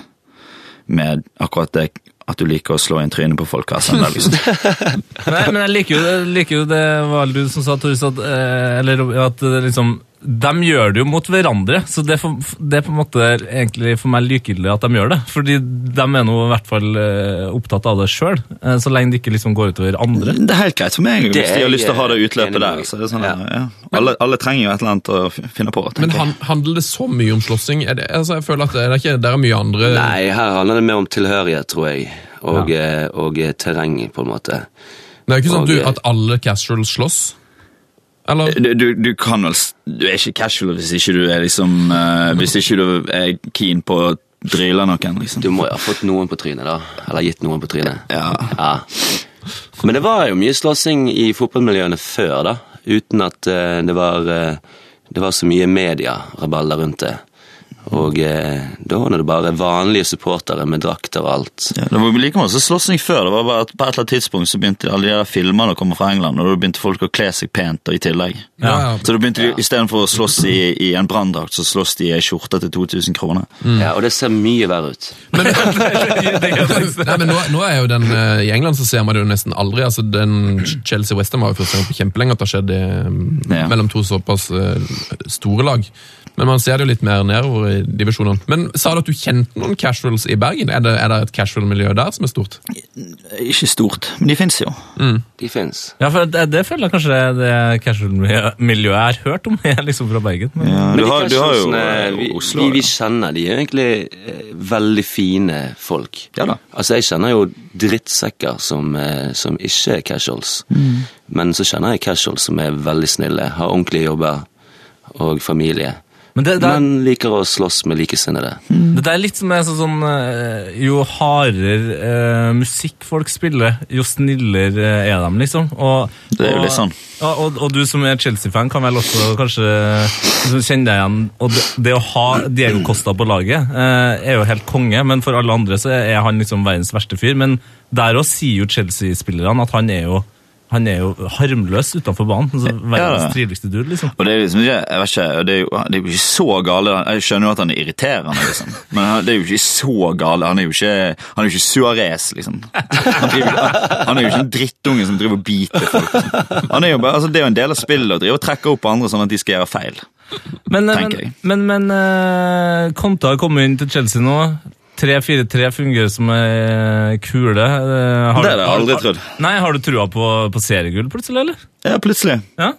med akkurat det at du liker å slå inn trynet på folk. Altså, liksom. Nei, men jeg liker jo, jeg liker jo det var du som sa, Toris, at, eh, eller, at liksom, de gjør det jo mot hverandre, så det for, det er på en måte egentlig for meg likegyldig at de gjør det. Fordi de er nå i hvert fall eh, opptatt av det sjøl, så lenge det ikke liksom går utover andre. Det er helt greit for meg Det hvis de har lyst til å ha det utløpet der. Så det er sånn, Ja. ja. Alle, alle trenger jo et eller annet å finne på. Men han, handler det så mye om slåssing? Det, altså, jeg føler at det er ikke, der er mye andre Nei, her handler det mer om tilhørighet, tror jeg. Og, ja. og og terreng, på en måte. Det er jo ikke sånn at, Og- du, at alle casuals slåss? Eller? Du, du, du kan vel Du er ikke casual hvis ikke du er liksom uh, Hvis ikke du er keen på å drille noen, liksom. Du må jo ha fått noen på trynet, da. Eller gitt noen på trynet. Ja. Ja. Men det var jo mye slåssing i fotballmiljøene før, da. Uten at uh, det var uh, Det var så mye medierabalder rundt det. Og eh, da var det bare vanlige supportere med drakter og alt. Ja, det var like masse slåssing før. Det var bare at På et eller annet tidspunkt så begynte alle de der filmene å komme fra England, og da begynte folk å kle seg pent og i tillegg. Ja, ja. Så da begynte de, Istedenfor å slåss i, i en branndrakt, så slåss de i ei skjorte til 2000 kroner. Ja, Og det ser mye verre ut. Nei, men nå, nå er jo den, eh, I England så ser man det jo nesten aldri. altså den Chelsea-Western var jo første gang på kjempelenge at det har skjedd Ja. mellom to såpass eh, store lag. Men man ser det jo litt mer nedover i divisjonene. Men Sa du at du kjente noen casuals i Bergen? Er det, er det et casual-miljø der som er stort? Ikke stort, men de fins jo. De fins. Ja, for det, det føler jeg kanskje det, det casual-miljøet jeg har hørt om, er liksom fra Bergen. Men, Ja, Men du, de har, du har jo casualsene eh, vi, Oslo. vi, vi kjenner de er egentlig eh, veldig fine folk. Ja da. Altså, jeg kjenner jo drittsekker som, eh, som ikke er casuals. Mm. Men så kjenner jeg casuals som er veldig snille, har ordentlige jobber og familie. Men det, det, er- Men liker å slåss med likesinnede. det er litt som er sånn, sånn eh, Jo hardere eh, musikk folk spiller, jo snillere eh, er de, liksom. Og, Det er jo litt sånn. Og, og, og du som er Chelsea-fan kan vel også kanskje kjenne deg igjen Og det, det å ha Diego Costa på laget eh, er jo helt konge, men for alle andre så er han liksom verdens verste fyr. Men der òg sier jo Chelsea-spillerne at han er jo han er jo harmløs utenfor banen. Altså, verdens Ja. triveligste dude, liksom. Og det er liksom jeg vet ikke, det er, jo, det er jo ikke så gale. Jeg skjønner jo at han er irriterende, liksom. Men det er jo ikke så gale. Han er jo ikke, han er jo ikke Suarez, liksom. Han, driver, han, er jo ikke en drittunge som driver og biter folk. Liksom. Han er jo bare, altså, det er jo en del av spillet å drive og trekke opp andre sånn at de skal gjøre feil. Men, eh, men, men, men uh, Konta har kommet inn til Chelsea nå. 3-4-3 fungerer som ei kule. Eh, har Det du- jeg aldri trodd. Nei, Har du trua på, på seriegull plutselig, eller? Ja, plutselig. Ja?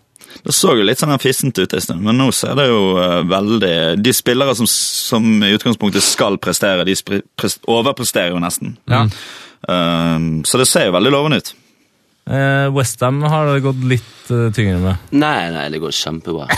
Det så jo litt sånn fissent ut en stund, men nå ser det jo eh, veldig De spillere som, som i utgangspunktet skal prestere, de overpresterer jo nesten. Ja. Um, så det ser jo veldig lovende ut. Eh, Westham har det gått litt uh, tyngre med. Nei, nei, det går kjempebra.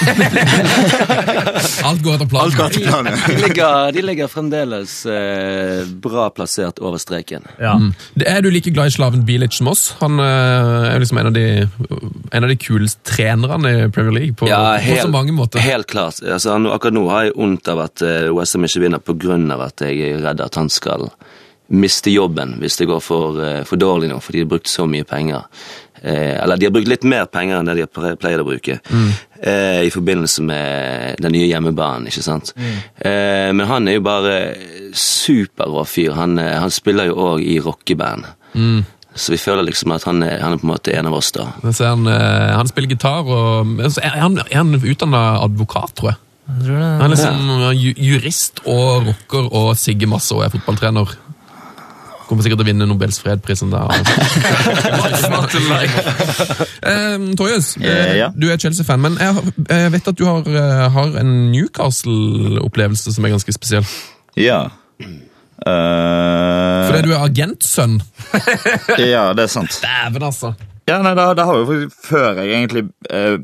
alt går etter Alt planen. går etter planen. De ligger, de ligger fremdeles eh, bra plassert over streken. Ja. Mm. Er du like glad i Slaven Bilic som oss? Han eh, er liksom en av de, en av de kuleste trenerne i Premier League på, på så mange måter. Helt klart. Altså, han, akkurat nå har jeg vondt av at uh, Westham ikke vinner pga. at jeg er redd at han skal miste jobben hvis det går for, eh, for dårlig nå, for de har brukt så mye penger. Eh, eller de har brukt litt mer penger enn det de har pleid å bruke. Eh, I forbindelse med den nye hjemmebanen, ikke sant. Eh, men han er jo bare superrå fyr. Han, eh, han spiller jo òg i rockeband. Så vi føler liksom at han er, han er på en måte en av oss, da. Så er han, eh, han spiller gitar, og er han, er han utdanna advokat, tror jeg. Jeg tror det. Han er liksom ja. jurist og rocker og sigger masse og er fotballtrener. Kommer sikkert til å vinne Nobels fredprisen der. um, Torjus, Eh, ja. du er Chelsea-fan, men jeg, jeg vet at du har, eh, har en Newcastle-opplevelse som er ganske spesiell. Ja. Uh... Fordi du er agentsønn. ja, det er sant. Dæven, altså! Ja, nei, det, det har jo før jeg egentlig eh,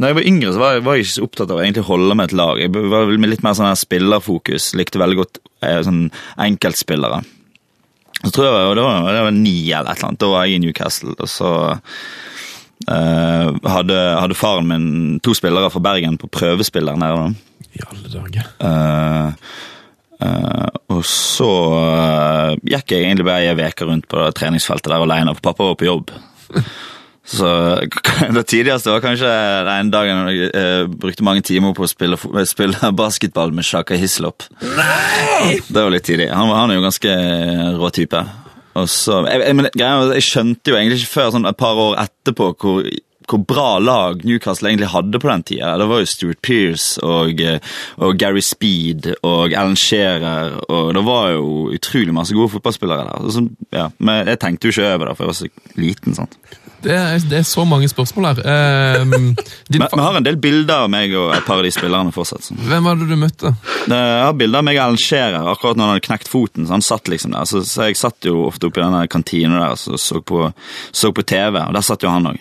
Når jeg var yngre, så var jeg, var jeg ikke så opptatt av å egentlig holde med et lag. Jeg var med litt mer sånn her spillerfokus. Likte veldig godt eh, sånn enkeltspillere. Så tror jeg, og det var, det var ni eller et eller annet. Da var jeg i Newcastle, og så Uh, hadde, hadde faren min to spillere fra Bergen på prøvespiller nede. I alle dager. Uh, uh, og så gikk jeg egentlig bare ei uke rundt på treningsfeltet der alene, for pappa var på jobb. Så Det tidligste var kanskje den dagen jeg eh, brukte mange timer på å spille, spille basketball med Shaka Hislop. Nei! Det var litt tidlig. Han, han er jo ganske rå type. Så, jeg, jeg, jeg skjønte jo egentlig ikke før sånn et par år etterpå hvor, hvor bra lag Newcastle egentlig hadde på den tida. Det var jo Stuart Pearce og, eh, og Gary Speed og Alan Shearer, og det var jo utrolig masse gode fotballspillere der. Så, ja, men jeg tenkte jo ikke over det, for jeg var så liten. sant? Det er, det er så mange spørsmål her. Eh, vi har en del bilder av meg og et par av de spillerne fortsatt. sånn. Hvem var det du møtte? Det- Jeg har bilder av meg og Alan Shearer akkurat når han hadde knekt foten. så Han satt liksom der, så, så Jeg satt jo ofte oppe i denne kantina der og så, så, på, så på TV, og der satt jo han òg.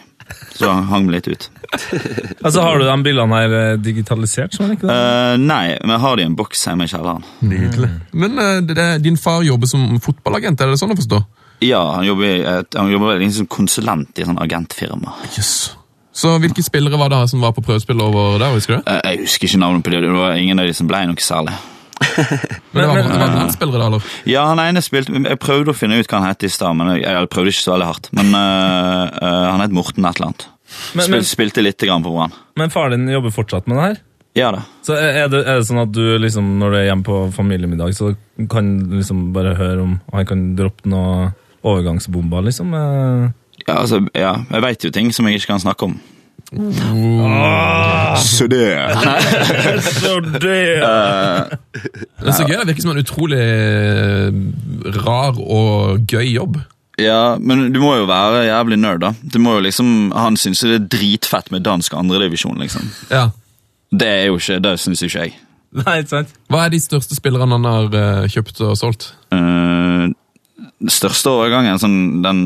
Så han hang meg litt ut. Altså, Har du de bildene her eh, digitalisert? som er ikke det? Eh, nei, men jeg har de i en boks hjemme i kjelleren. Nydelig. Men uh, det, det, din far jobber som fotballagent, er det sånn å forstå? Ja, han jobber, i et, han jobber vel som konsulent i et sånn agentfirma. Yes. Så hvilke spillere var det som var på prøvespill over der? husker du? det? jeg husker ikke navnet på det, det var ingen av de som ble noe særlig. Men det var, Men- det var da, eller? Ja, han ene spilte Jeg prøvde å finne ut hva han het i stad, men jeg, jeg prøvde ikke så veldig hardt. Men uh, uh, han het Morten et eller annet. Men, Spil, men, spilte lite grann på Brann. men faren din jobber fortsatt med det her? Ja da. Så er det, er det sånn at du liksom, når du er hjemme på familiemiddag, så kan du liksom bare høre om Han kan droppe noen overgangsbomber, liksom? eh? Ja, altså, ja, jeg veit jo ting som jeg ikke kan snakke om. Så det Så det Det er så gøy, det virker som en utrolig eh, rar og gøy jobb. Ja, men du må jo være jævlig nerd, da. Du må jo liksom, Han syns det er dritfett med dansk andredivisjon, liksom. Ja. Det er jo ikke, det syns ikke jeg. Nei, ikke sant? Hva er de største spillerne han har uh, kjøpt og solgt? Eh, den største overgangen, sånn, den,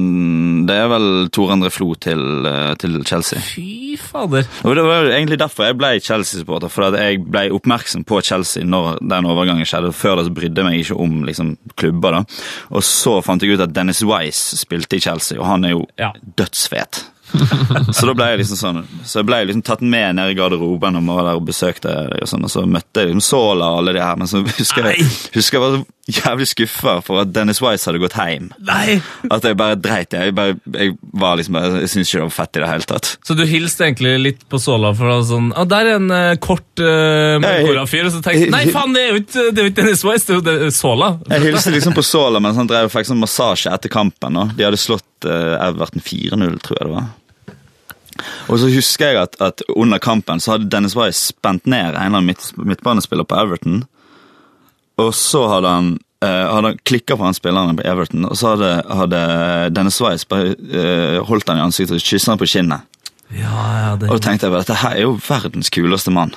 det er vel Tor André Flo til, eh, til Chelsea. Fy fader. Og Det var egentlig derfor jeg ble Chelsea-supporter. For at jeg ble oppmerksom på Chelsea når den overgangen skjedde. Før det så brydde jeg meg ikke om liksom, klubber. da. Og så fant jeg ut at Dennis Wise spilte i Chelsea, og han er jo Ja. dødsfet. så da ble jeg liksom sånn Så jeg ble liksom tatt med ned i garderoben og var der og besøkte og sånn, og så møtte jeg liksom Sola og alle de her, men så husker jeg, husker jeg var så jævlig skuffa for at Dennis Wise hadde gått hjem. Nei! At jeg bare dreit i. Jeg, bare, jeg var liksom bare, jeg syntes ikke det var fett i det hele tatt. Så du hilste egentlig litt på Sola for å sånn ah, Der er en uh, kort uh, mørkhåra fyr. Og så tenkte jeg Nei, faen, det er jo ikke, det er ikke Dennis Wise, det er jo Sola. Jeg hilste liksom på Sola mens han drev og fikk sånn massasje etter kampen. Og de hadde slått uh, Everton 4-0, tror jeg det var. Og så husker jeg at, at under kampen så hadde Dennis Wye spent ned en eller annen midt, midtbanespiller på Everton. Og så hadde han, uh, hadde han klikka på han spilleren på Everton, og så hadde, hadde Dennis Wye bare eh, holdt han i ansiktet og kyssa han på kinnet. Ja, ja, det Og da tenkte jeg bare dette her er jo verdens kuleste mann.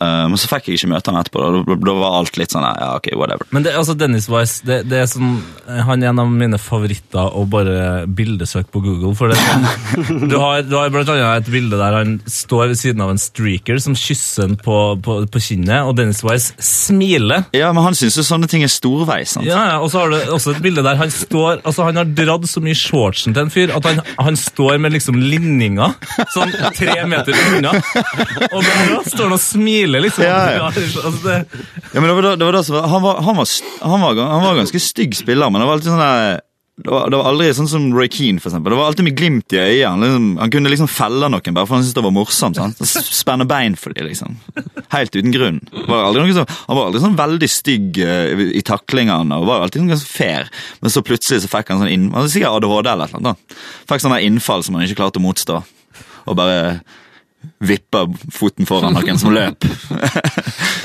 Eh, men så fikk jeg ikke møte han etterpå. Da, da, var alt litt sånn ja, ok, whatever. Men det, altså Dennis Wise, det, det er sånn, han er en av mine favoritter å bare bildesøke på Google. For det, sånn- du, har, du har blant annet et bilde der han står ved siden av en streaker som kysser han på, på, på kinnet, og Dennis Wise smiler. Ja, men han syns jo sånne ting er storveis. sant? Ja, ja, Og så har du også et bilde der han står Altså han har dratt så mye shortsen til en fyr at han, han står med liksom linninga sånn tre meter unna. Og da står han og smiler, liksom. Ja. Altså, det, Ja, men det var, det var det som var, han, var, han, var, han, var, han var ganske stygg spiller, men det var alltid sånn der det var, det var aldri sånn som Roy Keane, for eksempel. Det var alltid med glimt i øyet. Han, liksom, han kunne liksom felle noen bare for han syntes det var morsomt. sant? Spenne bein for dem, liksom. Helt uten grunn. Var sånn, han var aldri sånn veldig stygg uh, i taklingene og var alltid sånn ganske fair. Men så plutselig så fikk han sånn inn, han sikkert ADHD eller noe. Fikk sånn innfall som han ikke klarte å motstå. Og bare vippa foten foran noen som løp.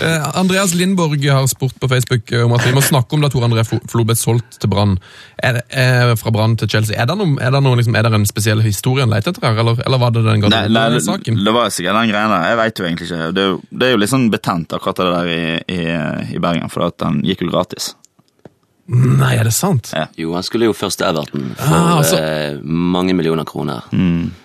Eh, Andreas Lindborg har spurt på Facebook eh, om at vi må snakke om da Tor André Flo ble solgt til Brann. Det- eh, Fra Brann til Chelsea. Er det, noen, er det, noen, liksom, er det en spesiell historie han leter etter her, eller, eller var det den Nei, nei det, saken? det var sikkert den greia der. Jeg vet jo egentlig ikke. Det er jo, det er jo litt sånn betent akkurat det der i, i, i Bergen, for at han gikk jo gratis. Nei, er det sant? Ja. Jo, han skulle jo først til Everton for Ah, altså- eh, mange millioner kroner. Og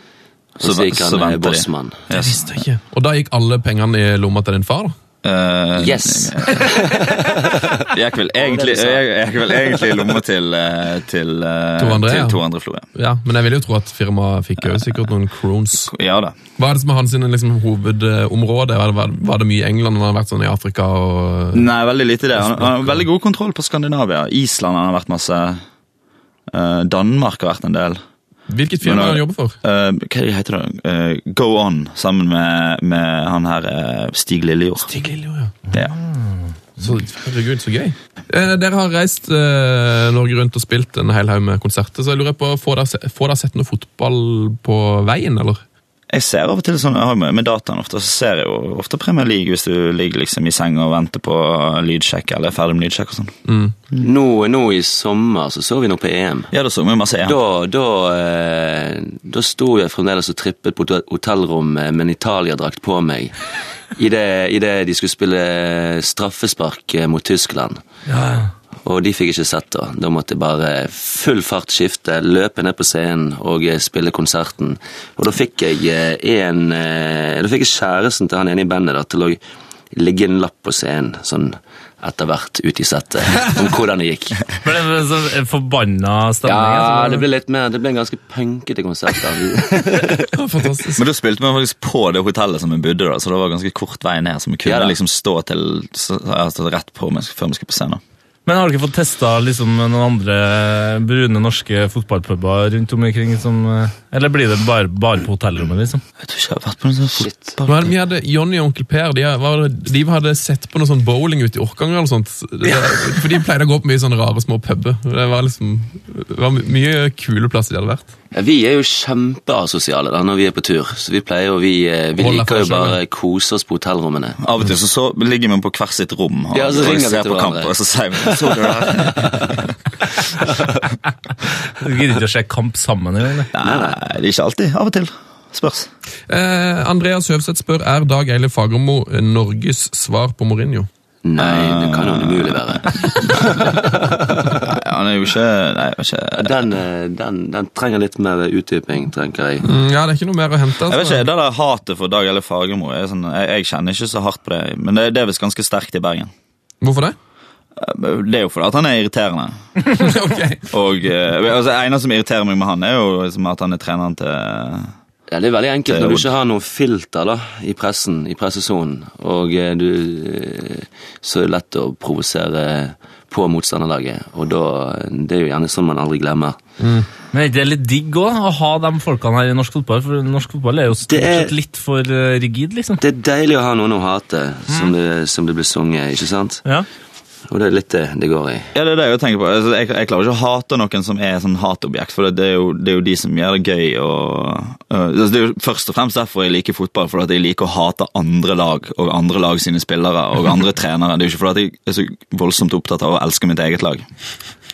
Så så gikk han eh, de. bossmann. Det visste jeg ikke. Og da gikk alle pengene i lomma til din far? Eh, Yes! Gikk vel egentlig, Det det jeg, jeg gikk vel egentlig i lomma til, eh, til, To andre, ja. til to andre Flo. Ja. Ja, Men jeg vil jo tro at firmaet fikk jo sikkert noen crones. ja da. Hva er det som er hans liksom, hovedområde? Var det, var, var det mye i England han har vært sånn i Afrika? og... Nei, veldig lite det. Han, han har veldig god kontroll på Skandinavia. Island han har vært masse. Eh, Danmark har vært en del. Hvilket firma han jobber for? Uh, hva heter det? Uh, Go On, sammen med, med han her uh, Stig Lillejord. Stig Lillejord, ja. Ja. Så, herregud, så gøy. Eh, dere har reist eh, Norge rundt og spilt en hel haug med konserter, så jeg lurer på, får dere, får dere sett noe fotball på veien, eller? Jeg ser av og til sånn, jeg har med, med dataen ofte, så ser jeg jo ofte Premier League hvis du ligger liksom i senga og venter på lydsjekk eller er ferdig med lydsjekk og sånn. Nå, nå i sommer så så vi noe på EM. Ja, da så vi masse EM. Da, da, eh, da sto jeg fremdeles og trippet på hotellrommet med en Italia-drakt på meg. Idet i det de skulle spille straffespark eh, mot Tyskland. Og de fikk ikke sett det. Da måtte jeg bare full fart skifte, løpe ned på scenen og eh, spille konserten. Og da fikk jeg eh, en eh, Da fikk jeg kjæresten til han ene i bandet da, til å ligge en lapp på scenen sånn etter hvert ute i settet om hvordan det gikk. ble det en sånn forbanna stemning? Ja, altså. det ble litt mer, det ble en ganske punkete konsert. da. Fantastisk. Men da spilte vi faktisk på det hotellet som vi bodde da, så det var ganske kort vei ned. Så vi kunne Ja liksom stå til så, altså, rett på før vi skulle på scenen. Men har du ikke fått testa liksom, noen andre brune norske fotballpuber rundt omkring? Liksom, eller blir det bare, bare på hotellrommet, liksom? Jeg tror ikke jeg har vært på noen sånn det- Vi hadde Jonny og onkel Per de, var, de hadde sett på noe sånn bowling ute i Orkanger. eller sånt. Det, for de pleide å gå på mye sånne rare små puber. Det var liksom, det var mye kule plasser de hadde vært. Vi er jo kjempeasosiale da når vi er på tur, så vi pleier jo, vi, eh, vi liker jo bare kose oss på hotellrommene. Av og til så, så ligger vi på hvert sitt rom og, Ja, så og ringer vi ser til på kamp, og så sier vi så du det her? Du gidder ikke å se kamp sammen engang? Nei, nei, det er ikke alltid. Av og til. Spørs. Eh, Andreas Høvseth spør er Dag Eilif Fagermo Norges svar på Mourinho. Nei, det kan jo umulig være. Han er jo ikke Nei, ikke Den, eh, den, den trenger litt mer utdyping, tenker jeg. Mm, ja, det er ikke noe mer å hente. Jeg vet Altså. ikke, Det der hatet for Dag eller Fagermo jeg, sånn, jeg, jeg kjenner ikke så hardt på det. Men det, det er visst ganske sterkt i Bergen. Hvorfor det? Det er jo fordi at han er irriterende. ok. Og eh, altså, eneste som irriterer meg med han, er jo liksom at han er treneren til Ja, Det er veldig enkelt når du ikke har noe filter da, i pressen, i pressesonen, og eh, du eh, Så er det lett å provosere på motstanderlaget, og da Det er jo gjerne sånn man aldri glemmer. Men det er litt digg òg, å ha de folkene her i norsk fotball? For norsk fotball er jo stort er- sett litt for eh, rigid, liksom. Det er deilig å ha noen å hate, som, det, som det blir sunget, ikke sant? Ja. Og det er litt det det går i. Ja, det er det jeg tenker på. Altså, jeg, jeg klarer ikke å hate noen som er sånn hatobjekt, for det er, jo, det er jo de som gjør det gøy. Og, øh, altså, det er jo først og fremst derfor jeg liker fotball, for at jeg liker å hate andre lag og andre lag sine spillere og andre trenere. Det er jo ikke fordi jeg er så voldsomt opptatt av å elske mitt eget lag.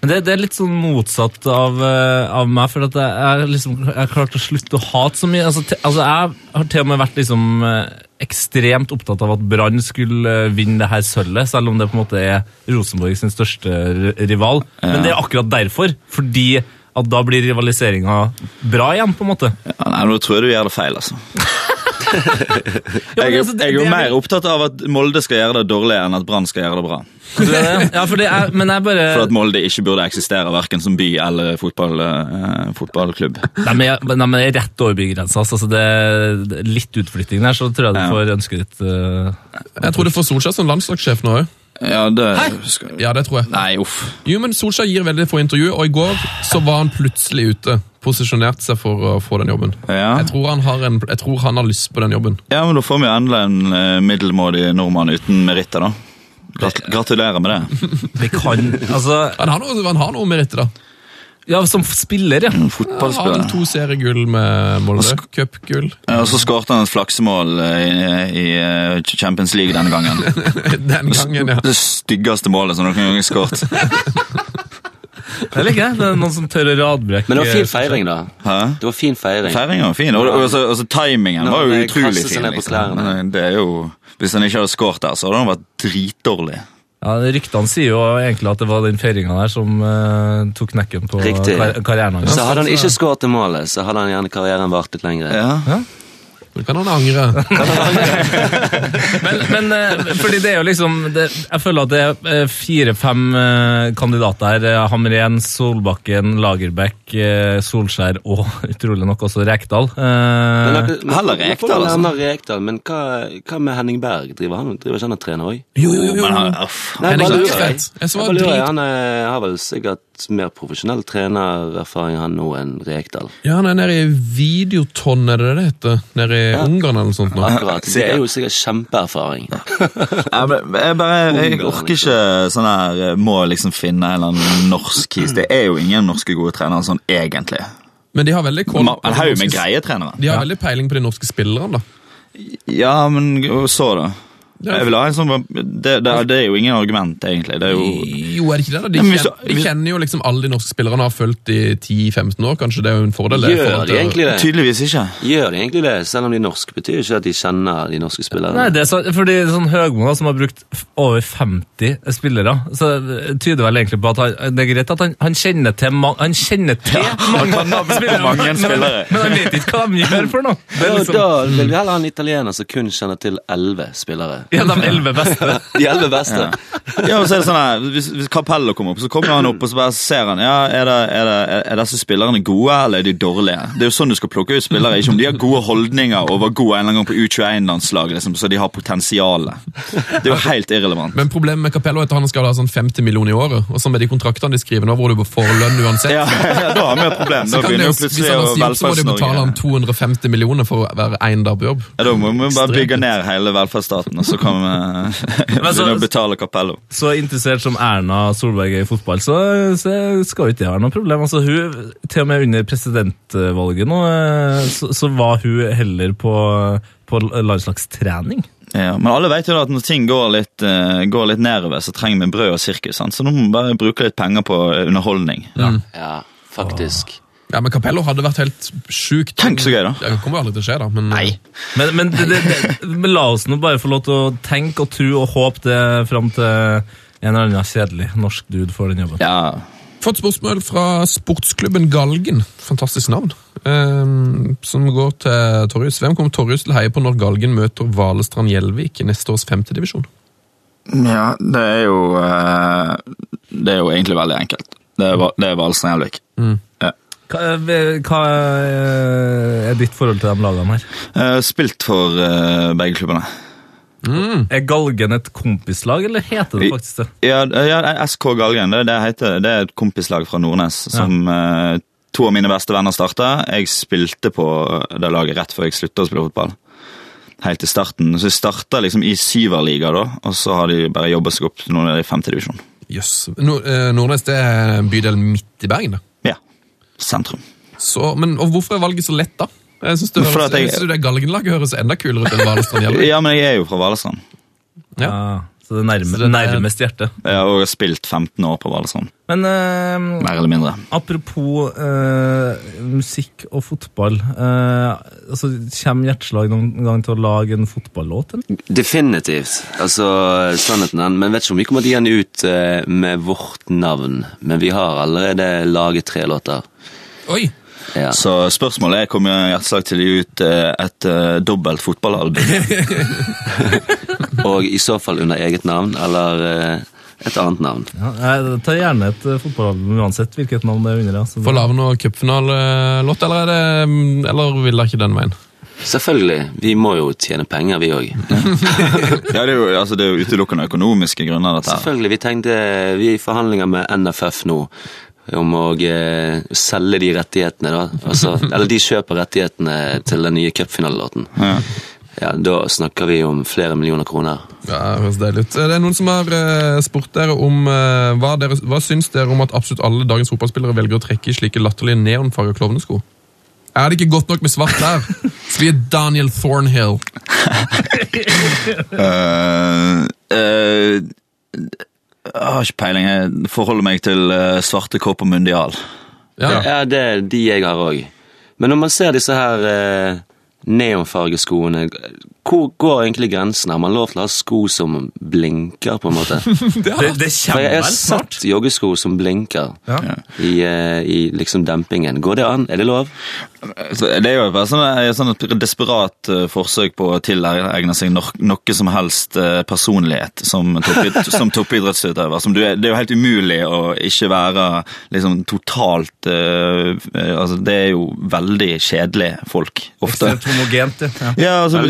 Men det, det er litt sånn motsatt av, eh, av meg, for at jeg, har liksom, har klart å slutte å hate så mye. Altså, te, altså, jeg har til og med vært liksom eh, ekstremt opptatt av at Brann skulle eh, vinne det her sølvet, selv om det på en måte er Rosenborg sin største rival. rival. Men det er akkurat derfor, fordi at da blir rivaliseringa bra igjen, på en måte. Ja, nei, Nå tror jeg du gjør det feil, altså. Jeg, er- altså, jeg er jo mer opptatt av at Molde skal gjøre det dårlig enn at Brann skal gjøre det bra. Du det? Ja, for det er, men jeg bare For at Molde ikke burde eksistere verken som by eller fotball, eh, fotballklubb. Nei, men det er rett over bygrensa. Altså, det er det er litt utflytting der, så tror jeg du får ønsket ditt. Uh, Jeg tror det får Solskjær som landslagssjef nå òg. Ja, det skal... Ja, det tror jeg. Nei, uff. Jo, men Solskjær gir veldig få intervju, og i går så var han plutselig ute. Posisjonerte seg for å få den jobben. Ja. Jeg, tror han har en, jeg tror han har lyst på den jobben. ja, men da får vi endelig en eh, middelmådig nordmann uten meritter, da. Gratulerer med det. Vi kan Altså, Han har noe, han har noe meritter, da. ja, som spiller, ja. Han har Fotballspiller. vel to seriegull med Molde. Cupgull. Ja, og så skårte han et flaksemål eh, i, i eh, Champions League denne gangen. Den gangen, ja. Det styggeste målet som noen gang er skåret. Det liker jeg. Det er noen som tør å radbrekke Men det var fin feiring, da. Hæ? Det var fin feiring. Feiringen var fin, og, og, og, og timingen var jo utrolig fin. Liksom. det er jo, hvis han ikke hadde skåret der, så hadde han vært dritdårlig. Ja, Ryktene sier jo egentlig at det var den feiringa der som uh, tok knekken på kar karrieren hans. Så hadde han ikke skåret det målet, så hadde han gjerne karrieren vart litt lenger. Ja. Så kan han angre. Men, men eh, fordi det er jo liksom det, Jeg føler at det er eh, fire-fem eh, kandidater her. Hamren, Solbakken, Lagerbäck, Solskjær og utrolig nok også Rekdal. Eh, Men, dere- men- Heller Rekdal, altså. Rekdal, men hva, hva med Henning Berg? Driver han driver ikke han og trener òg? Jo, jo, jo. Jo. han, uff. Henning bare Berg lurer er fett. Han har vel sikkert mer profesjonell trenererfaring han nå enn Rekdal. Ja, han er nede i Videoton, er det det det heter? Nede i Ungarn eller noe sånt nå. Akkurat. Det er jo sikkert kjempeerfaring. Jeg, jeg, bare, jeg orker ikke sånn her eh, Må liksom finne en eller annen norsk his. Det er jo ingen norske gode trenere sånn egentlig. Men de har veldig koll på En de haug med greie trenere. De har veldig peiling på de norske spillerne, da. Ja, men så, da. Jeg vil ha en sånn det, det, det er jo ingen argument, egentlig. Det er jo Jo, er det ikke det? da? De, Ja, men kjenner, de kjenner jo liksom alle de norske spillerne har fulgt i 10-15 år, kanskje. Det er jo en fordel. Gjør forhold de egentlig det? Tydeligvis ikke. Gjør de egentlig det? Selv om de norske, betyr ikke at de kjenner de norske spillerne. Nei, det er så, fordi sånn Høgmo, som har brukt over 50 spillere, så tyder vel egentlig på at han, det er greit at han, han kjenner til, ma han kjenner til mange spillere, mange men- spillere. Men, han vet ikke hva de gjør for noe. Det er liksom, Da vil vi heller ha en italiener som kun kjenner til elleve spillere. Ja, de elleve beste. De elleve beste. Ja, og så er det sånn her, hvis, hvis Capello kommer opp, så kommer han opp og så bare ser han, ja, er, det, er, det, er disse spillerne gode, eller er de dårlige? Det er jo sånn du skal plukke ut spillere, ikke om de har gode holdninger og var gode en eller annen gang på U21-landslaget, liksom, så de har potensialet. Det er jo helt irrelevant. Men problemet med Capello er at han skal ha sånn 50 millioner i året. Og så med de kontraktene de skriver nå, hvor du får lønn uansett. Ja, ja, da har vi et problem. Så Da begynner jo- plutselig å sier så må de betale han 250 millioner for hver være dag på jobb. ja, Da må vi bare bygge ned hele velferdsstaten, og så kan vi begynne å betale Capello. Så interessert som Erna Solberg er i fotball, så, så skal jo ikke det være noe problem. Altså, hun, til og med under presidentvalget nå, eh, så, så var hun heller på, på landslagstrening. Ja, men alle vet jo da at når ting går litt, eh, går litt nedover, så trenger vi brød og sirkus. Sant? Så nå må vi bare bruke litt penger på underholdning. Ja, faktisk. Ja, men Capello hadde vært helt sjukt. Tenk så gøy, da. Det kommer jo aldri til å skje, da. Men, Nei. Men, men, det, det, det, men la oss nå bare få lov til å tenke og tro og håpe det fram til en eller annen kjedelig norsk dude får den jobben. Ja, Fått spørsmål fra sportsklubben Galgen, fantastisk navn, Um, som går til Torjus. Hvem kommer Torjus til å heie på når Galgen møter Valestrand Gjelvik i neste års femtedivisjon? ja det er jo eh, Det er jo egentlig veldig enkelt. Det er, det er Valestrand Gjelvik. Ja. Hva, hva er ditt forhold til de lagene her? Eh, Spilt for eh, begge klubbene. Er Galgen et kompislag, eller heter det faktisk det? Ja, ja SK Galgen det, det, heter, det er et kompislag fra Nordnes som eh, to av mine beste venner starta. Jeg spilte på det laget rett før jeg slutta å spille fotball. Helt til starten. Så jeg starta liksom i syverliga, da, og så har de bare jobba seg opp til noen av de femtedivisjon. Jøss. Eh, Nordnes det er bydelen bydel midt i Bergen, da. Sentrum. Så, men, og hvorfor er valget så lett, da? Jeg syns det, For høres- at jeg- Synes du det Galgenlaget høres enda kulere ut enn Valestrand Gjelvik. Ja, men jeg er jo fra Valestrand. Ja. Så det er nærme, Så det er- nærmest hjertet. Jeg har også spilt 15 år på Valsand. Men eh, Mer eller mindre. apropos eh, musikk og fotball. Eh, altså, Kommer Hjerteslag noen gang til å lage en fotballåt? eller? Definitivt. Altså, sannheten er. Men vet ikke om vi kommer til å gi den ut eh, med vårt navn. Men vi har allerede laget tre låter. Oi! Ja. Så spørsmålet er kommer Hjerteslag til å gi ut eh, et uh, dobbelt fotballalbum. Og i så fall under eget navn, eller eh, et annet navn. Ja, jeg tar gjerne et fotballalbum uansett hvilket navn det er under. Ja. Så Får lage noe cupfinalelåt, eller, er det, mm, eller vil dere ikke den veien? Selvfølgelig. Vi må jo tjene penger, vi òg. ja, det er jo, altså, det er jo utelukkende økonomiske grunner, dette her. Selvfølgelig. Vi tenkte Vi er i forhandlinger med NFF nå om å eh, selge de rettighetene, da. Altså, eller de kjøper rettighetene til den nye cupfinalelåten. Ja. Ja, da snakker vi om flere millioner kroner. Ja, det høres deilig ut. Det er noen som har eh, spurt dere om eh, hva, dere, hva syns dere om at absolutt alle dagens fotballspillere velger å trekke i slike latterlige neonfarga klovnesko? Er det ikke godt nok med svart der? Vi er Daniel Thornhill. uh, eh, jeg har ikke peiling. Jeg forholder meg til svarte svarte kåper mundial. Ja. Ja, det er de jeg har òg. Men når man ser disse her eh, neonfargeskoene, hvor går egentlig grensen? Har man lov til å ha sko som blinker, på en måte? det, det For jeg har sett joggesko som blinker Ja. i, eh, i liksom dempingen. Går det an? Er det lov? Det er jo bare sånn, et sånn et desperat eh, forsøk på å tilegne seg no, noe som helst eh, personlighet som, toppid, som toppidrettsutøver. Som du er, det er jo helt umulig å ikke være liksom totalt eh, eh, altså Det er jo veldig kjedelige folk, ofte. Ekstremt homogent, ja. ja. Altså.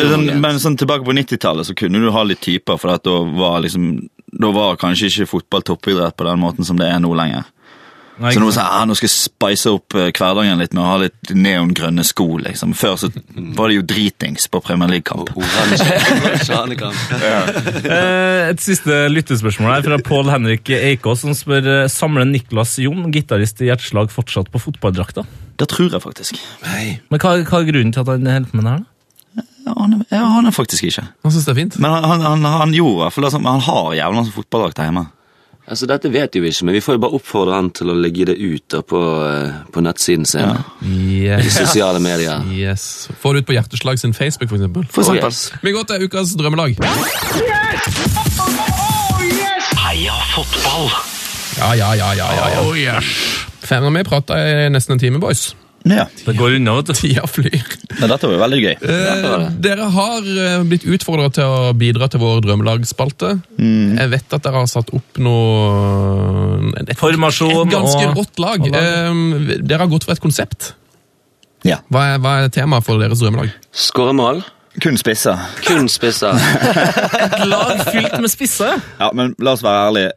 Men sånn tilbake på 90-tallet så kunne du ha litt typer, for at da var liksom da var kanskje ikke fotball toppidrett på den måten som det er nå lenger. Nei, Så nå, så, ah, nå skal jeg spice opp eh, hverdagen litt med å ha litt neongrønne sko. liksom. Før så var det jo dritings på Premier League-kamp. Eh, Et siste lyttespørsmål her fra Pål Henrik Eikås, som spør eh, samler Niklas Jon, gitarist i Hjerteslag, fortsatt på fotballdrakta. Det tror jeg faktisk. Men hva, hva er grunnen til at han holder på med det her? da? Ja, han, jeg aner faktisk ikke. Han syns det er fint. Men han, han, han, han gjorde i hvert fall det, sånn- han har jævla masse fotballdrakt hjemme. Altså, Dette vet jo vi ikke, men vi får jo bare oppfordre han til å legge det ut da på, eh, på nettsiden sin. I Yes. sosiale medier. yes. Få det ut på Hjerteslag sin Facebook, for eksempel. For Oh, yes. Vi går til ukas drømmelag. Heia fotball! Ja, ja, ja, ja, ja, ja. Fem av meg prata i nesten en time, boys. Ja, Det går unna, vet du. Tida flyr. men Dette var jo veldig gøy. Eh, dere har eh, blitt utfordra til å bidra til vår drømmelagsspalte. Jeg vet at dere har satt opp noe et, Formasjon et ganske og- rått lag. lag. Eh, dere har gått for et konsept. Ja. Hva er, hva er temaet for deres drømmelag? Skåremål. Kun spisser. Kun spisser. Et lag fylt med spisser. Ja, men la oss være ærlige.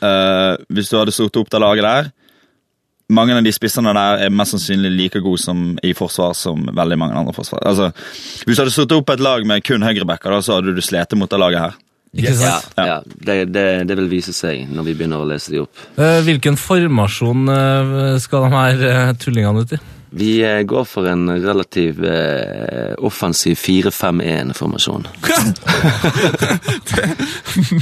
Uh, hvis du hadde satt opp det laget der Mange av de spissene der er mest sannsynlig like gode som i forsvar som veldig mange andre forsvar. Altså, hvis du hadde stått opp et lag med kun høyrebacker, så hadde du slitt mot det laget her. Ikke Ja, ja. Det, det, det vil vise seg når vi begynner å lese de opp. Eh, Hvilken formasjon eh, skal de her eh, tullingene ut i? Vi eh, går for en relativ eh, offensiv 4-5-1-formasjon.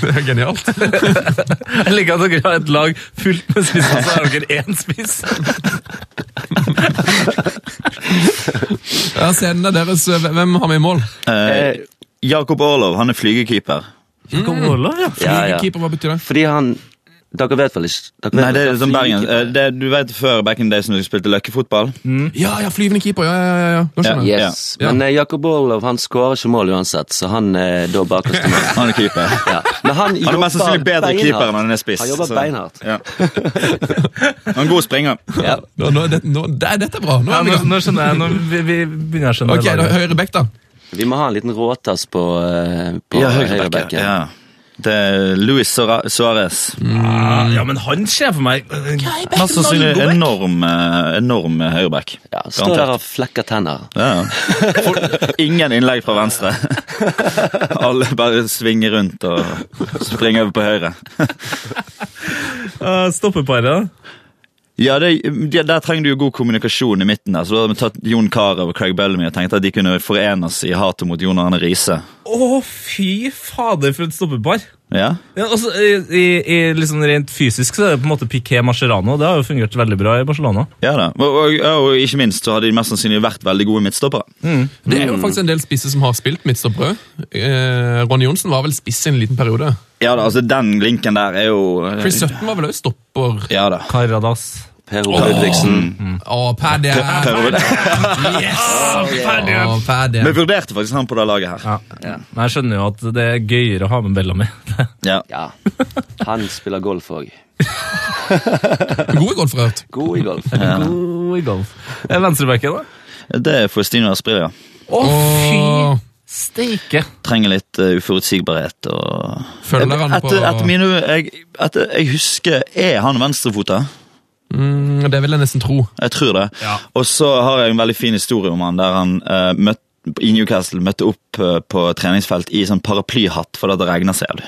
Det er genialt. Jeg liker at dere har et lag fullt med spisser, så har dere én spiss. Ja, ser er deres. Hvem har vi i mål? Eh, Jakob Orlov han er flygekeeper. Jakob Orlov, ja. Ja, ja. Hva betyr det? Fordi han Dere vet vel ikke dere Nei, det er sånn Bergen. Eh, det, du vet før back in the days når du spilte løkkefotball? Ja, ja, flyvende keeper. Ja, ja, ja, ja. Nå skjønner jeg. Yes. Ja. Men uh, Jakob Orlov han skårer ikke mål uansett, så han er da bakerst i mål. Han er keeper. Ja. Men han, Han er mest sannsynlig bedre beinhardt. keeper enn han er spiss. Han jobber så- beinhardt. Ja. Han er en god springer. Ja. Nå, nå, det, nå, det, dette er bra. Nå ja nå, nå skjønner jeg. Nå, vi, vi begynner å skjønne Ok, da. Høyre bekk, da. Vi må ha en liten råtass på, uh, på Ja, høyrebekken. høyrebacker. Det er Luis Suárez. Mm. ja, men han ser for meg Mest sannsynlig enorm, eh, enorm høyreback. Ja, Står der og flekker tenner. Ja. For- Ingen innlegg fra venstre. Alle bare svinger rundt og springer over på høyre. uh, Stoppeparet, da? Ja, det, der, der trenger du jo god kommunikasjon i midten. der, så Da hadde vi tatt Jon Carew og Craig Bellamy og tenkte at de kunne forenes i hatet mot Jon Arne Riise. Å, fy fader, for et stoppepar! Ja. Ja, altså, i, i, i liksom Rent fysisk så er det på en måte Piqué Mascherano. Det har jo fungert veldig bra i Barcelona. Ja da. Og, og, og ikke minst så har de mest sannsynlig vært veldig gode midtstoppere. Det er jo faktisk en del spisser som har spilt midtstoppere. Eh, Ronny Johnsen var vel spiss i en liten periode. Ja da, altså Den linken der er jo Chris Sutton var vel også stopper. Ja da. Caradas. Per Ove Ludvigsen. Å, Paddy! Per- Yes! Å, Paddy. Vi vurderte faktisk han på det laget her. Ja. Men jeg skjønner jo at det er gøyere å ha med Bellamy. Ja. Ja. Han spiller golf òg. Gode golfrørt. God i golf. God i golf. Eh, Venstrebacken, da? Det er Faustino Asprilla. Å, fy steike! Trenger litt uh, uforutsigbarhet og følger han på etter, etter mine, jeg, etter, jeg husker Er han venstrefota? Mm, Det vil jeg nesten tro. Jeg tror det. Ja. Og så har jeg en veldig fin historie om han der han uh, møtte i Newcastle møtte opp eh, på treningsfelt i sånn paraplyhatt fordi det regner ser du.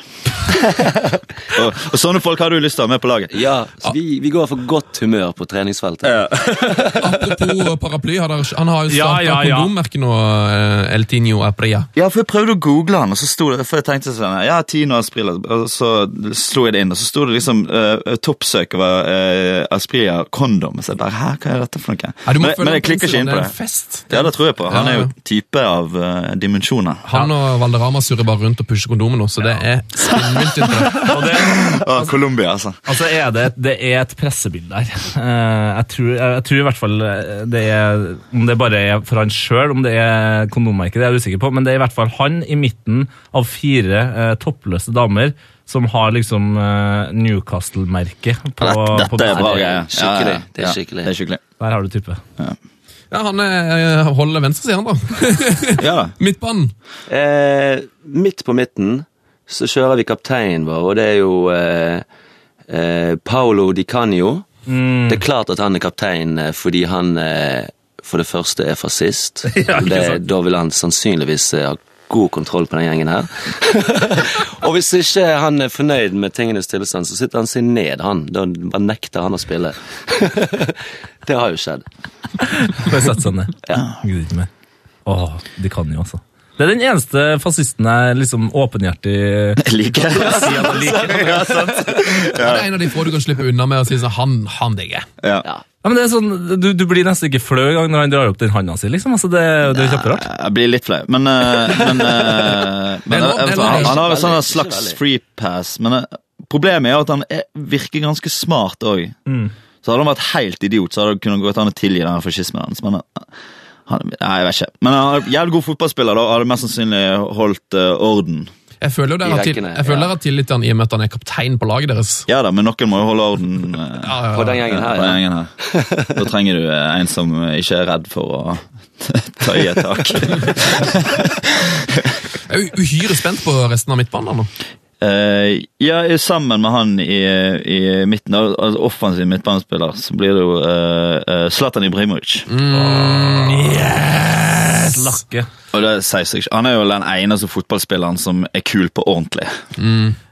og, og sånne folk har du lyst til å ha med på laget. Ja, så vi, vi går for godt humør på treningsfeltet. Apropos paraply, har der, han har jo Ja, starta ja, ja. kondommerket nå, eh, El Tinio Apria. Ja, for jeg prøvde å google han, og så sto det For jeg tenkte sånn Ja, Tino Asprilla, og så slo jeg det inn, og så sto det liksom uh, toppsøk over uh, Asprilla kondom. Så jeg bare Hæ, hva er dette for noe? Ja, men, men jeg klikker ikke inn på Det er det. en fest. Ja, det tror jeg på. Han er jo type av uh, dimensjoner. Han og Valderama surrer bare rundt og pusher kondomen nå, så det er spinnvilt. interessant. Og det, Å, Colombia, altså. altså er det, det er et pressebilde der. Eh, jeg, tror, jeg, tror i hvert fall eh, det er Om det bare er for han sjøl, om det er kondommerket, det er jeg usikker på, men det er i hvert fall han i midten av fire eh, toppløse damer som har liksom eh, Newcastle-merket på, Dette, på er bra det er greier. skikkelig, Ja, ja, ja. Det er skikkelig. Der har du type. Ja, Han er, holder venstresiden, da. Ja. Midtbanen. Eh, midt på midten så kjører vi kapteinen vår, og det er jo eh, eh, Paolo Di Canio. Det er klart at han er kaptein eh, fordi han eh, for det første er fascist. Ja, det, da vil han sannsynligvis eh, ha god kontroll på den gjengen her. og hvis ikke han er fornøyd med tingenes tilstand, så sitter han seg ned, han. Da bare nekter han å spille. det har jo skjedd. Bare sett seg ned. Ja. Ikke mer. Åh, de kan jo, altså. Det er den eneste fascisten jeg liksom åpenhjertig liker det. at jeg liker. Ja, sant. Det er en av de få du kan slippe unna med å si sånn Han, han digger. Ja. Ja. Ja, men det er sånn, du, du blir nesten ikke flau engang når han drar opp den handa si. liksom. Altså, det, det er kjemperart. Jeg blir litt flau, men, eh, men, eh, men altså, lov. han, han har et sånn slags free pass, men eh, problemet er at han er, virker ganske smart òg. Så hadde han vært helt idiot, så hadde det kunnet gått an å tilgi den fascismen hans. Men eh, han, nei, jeg vet ikke. Men han er jævlig god fotballspiller, da. Hadde mest sannsynlig holdt uh, orden. Jeg føler jo dere I har, til, jeg føler ja. dere har tillit til han i og med at han er kaptein på laget deres. Ja da, men noen må jo holde orden uh, Ja, ja, På den gjengen på her, den gjengen her. Da trenger du eh, en som ikke er redd for å ta i et tak. Jeg er uhyre spent på resten av midtbanen. nå. Eh, ja, sammen med han i, i midten, al- altså offensiv midtbanespiller, så blir det jo uh, Zlatan Ibrahimovic. Slakke. Og det sier seg ikke. Han er jo den eneste fotballspilleren som er kul på ordentlig.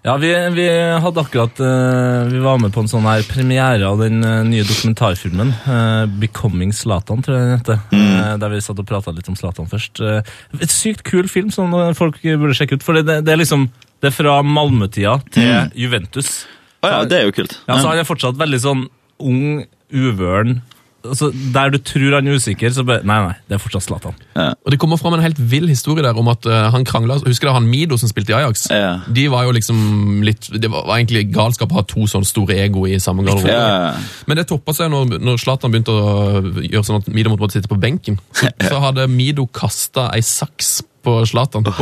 Ja, vi, vi hadde akkurat eh, Vi var med på en sånn her premiere av den eh, nye dokumentarfilmen. eh, 'Becoming Zlatan', tror jeg den heter. Eh, der vi satt og prata litt om Zlatan først. Eh, et sykt kul film som eh, folk burde sjekke ut. For det, det er liksom Det er fra Malmö-tida til Juventus. Oh, ja, det er jo kult. Ja, så Han er fortsatt veldig sånn ung, uvøren. Altså, der du tror han er usikker, så bare Nei, nei, det er fortsatt Zlatan. Og Det kommer fram en helt vill historie der om at uh, han krangla Husker du han Mido som spilte i Ajax? Ja. De var jo liksom litt Det var, var egentlig galskap å ha to sånne store ego i samme garderobe. Ja. Men det toppa seg når, når Zlatan begynte å gjøre sånn at Mido måtte sitte på benken. Så, så hadde Mido kasta ei saks på Zlatan på,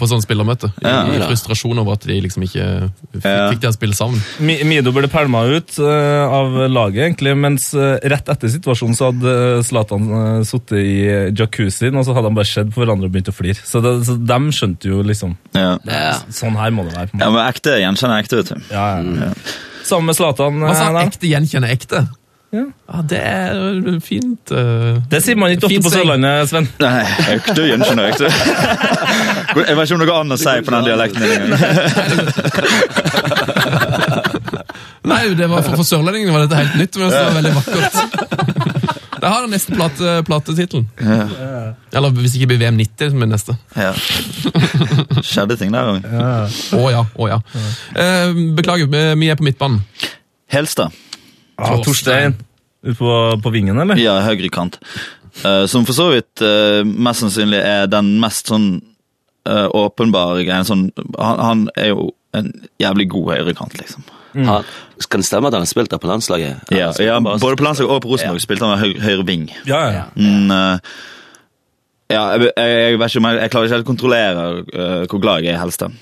på sånn spillermøte. Ja. I frustrasjon over at de liksom ikke fikk, Ja. fikk å spille sammen. Mi- Mido ble pælma ut eh, av laget, egentlig, mens eh, rett etter situasjonen så hadde eh, Zlatan uh, sittet i jacuzzien, og så hadde han bare sett på hverandre og begynt å flire. Så, det, så de skjønte jo liksom Ja. Ja. Sånn her må det være. på ja, men ekte gjenkjenner ekte, vet du. Ja, ja. Sammen med Zlatan. Hva sa ekte gjenkjenner ekte. Ja. Ja, det er fint. eh. Det sier man ikke ofte på. Sørlandet, Sven. Nei, ekte gjenkjenner økte. Jeg vet ikke om noe annet å si på den dialekten din engang. Nei, det var for, for sørlendingene var dette helt nytt, men det var veldig vakkert. Det har den neste plate, platetittelen. Eller hvis ikke blir VM 90 som er neste. Ja. Skjedde ting der òg. Å ja, å ja. Eh, beklager, vi er på midtbanen. Helstad. Ah, Torstein. Ute på, på vingen, eller? Ja, høyrekant. Uh, som for så vidt uh, mest sannsynlig er den mest sånn uh, åpenbare greien. Sånn, han, han er jo en jævlig god høyrekant, liksom. Han, kan det stemme at han har spilt der på landslaget? Ja, ja, Både på landslaget og på Rosenborg spilte han med høy, høyre ving. Ja, ja. Mm, uh, ja, jeg, jeg, jeg vet ikke om jeg, jeg klarer ikke helt å kontrollere uh, hvor glad jeg er i Helstad.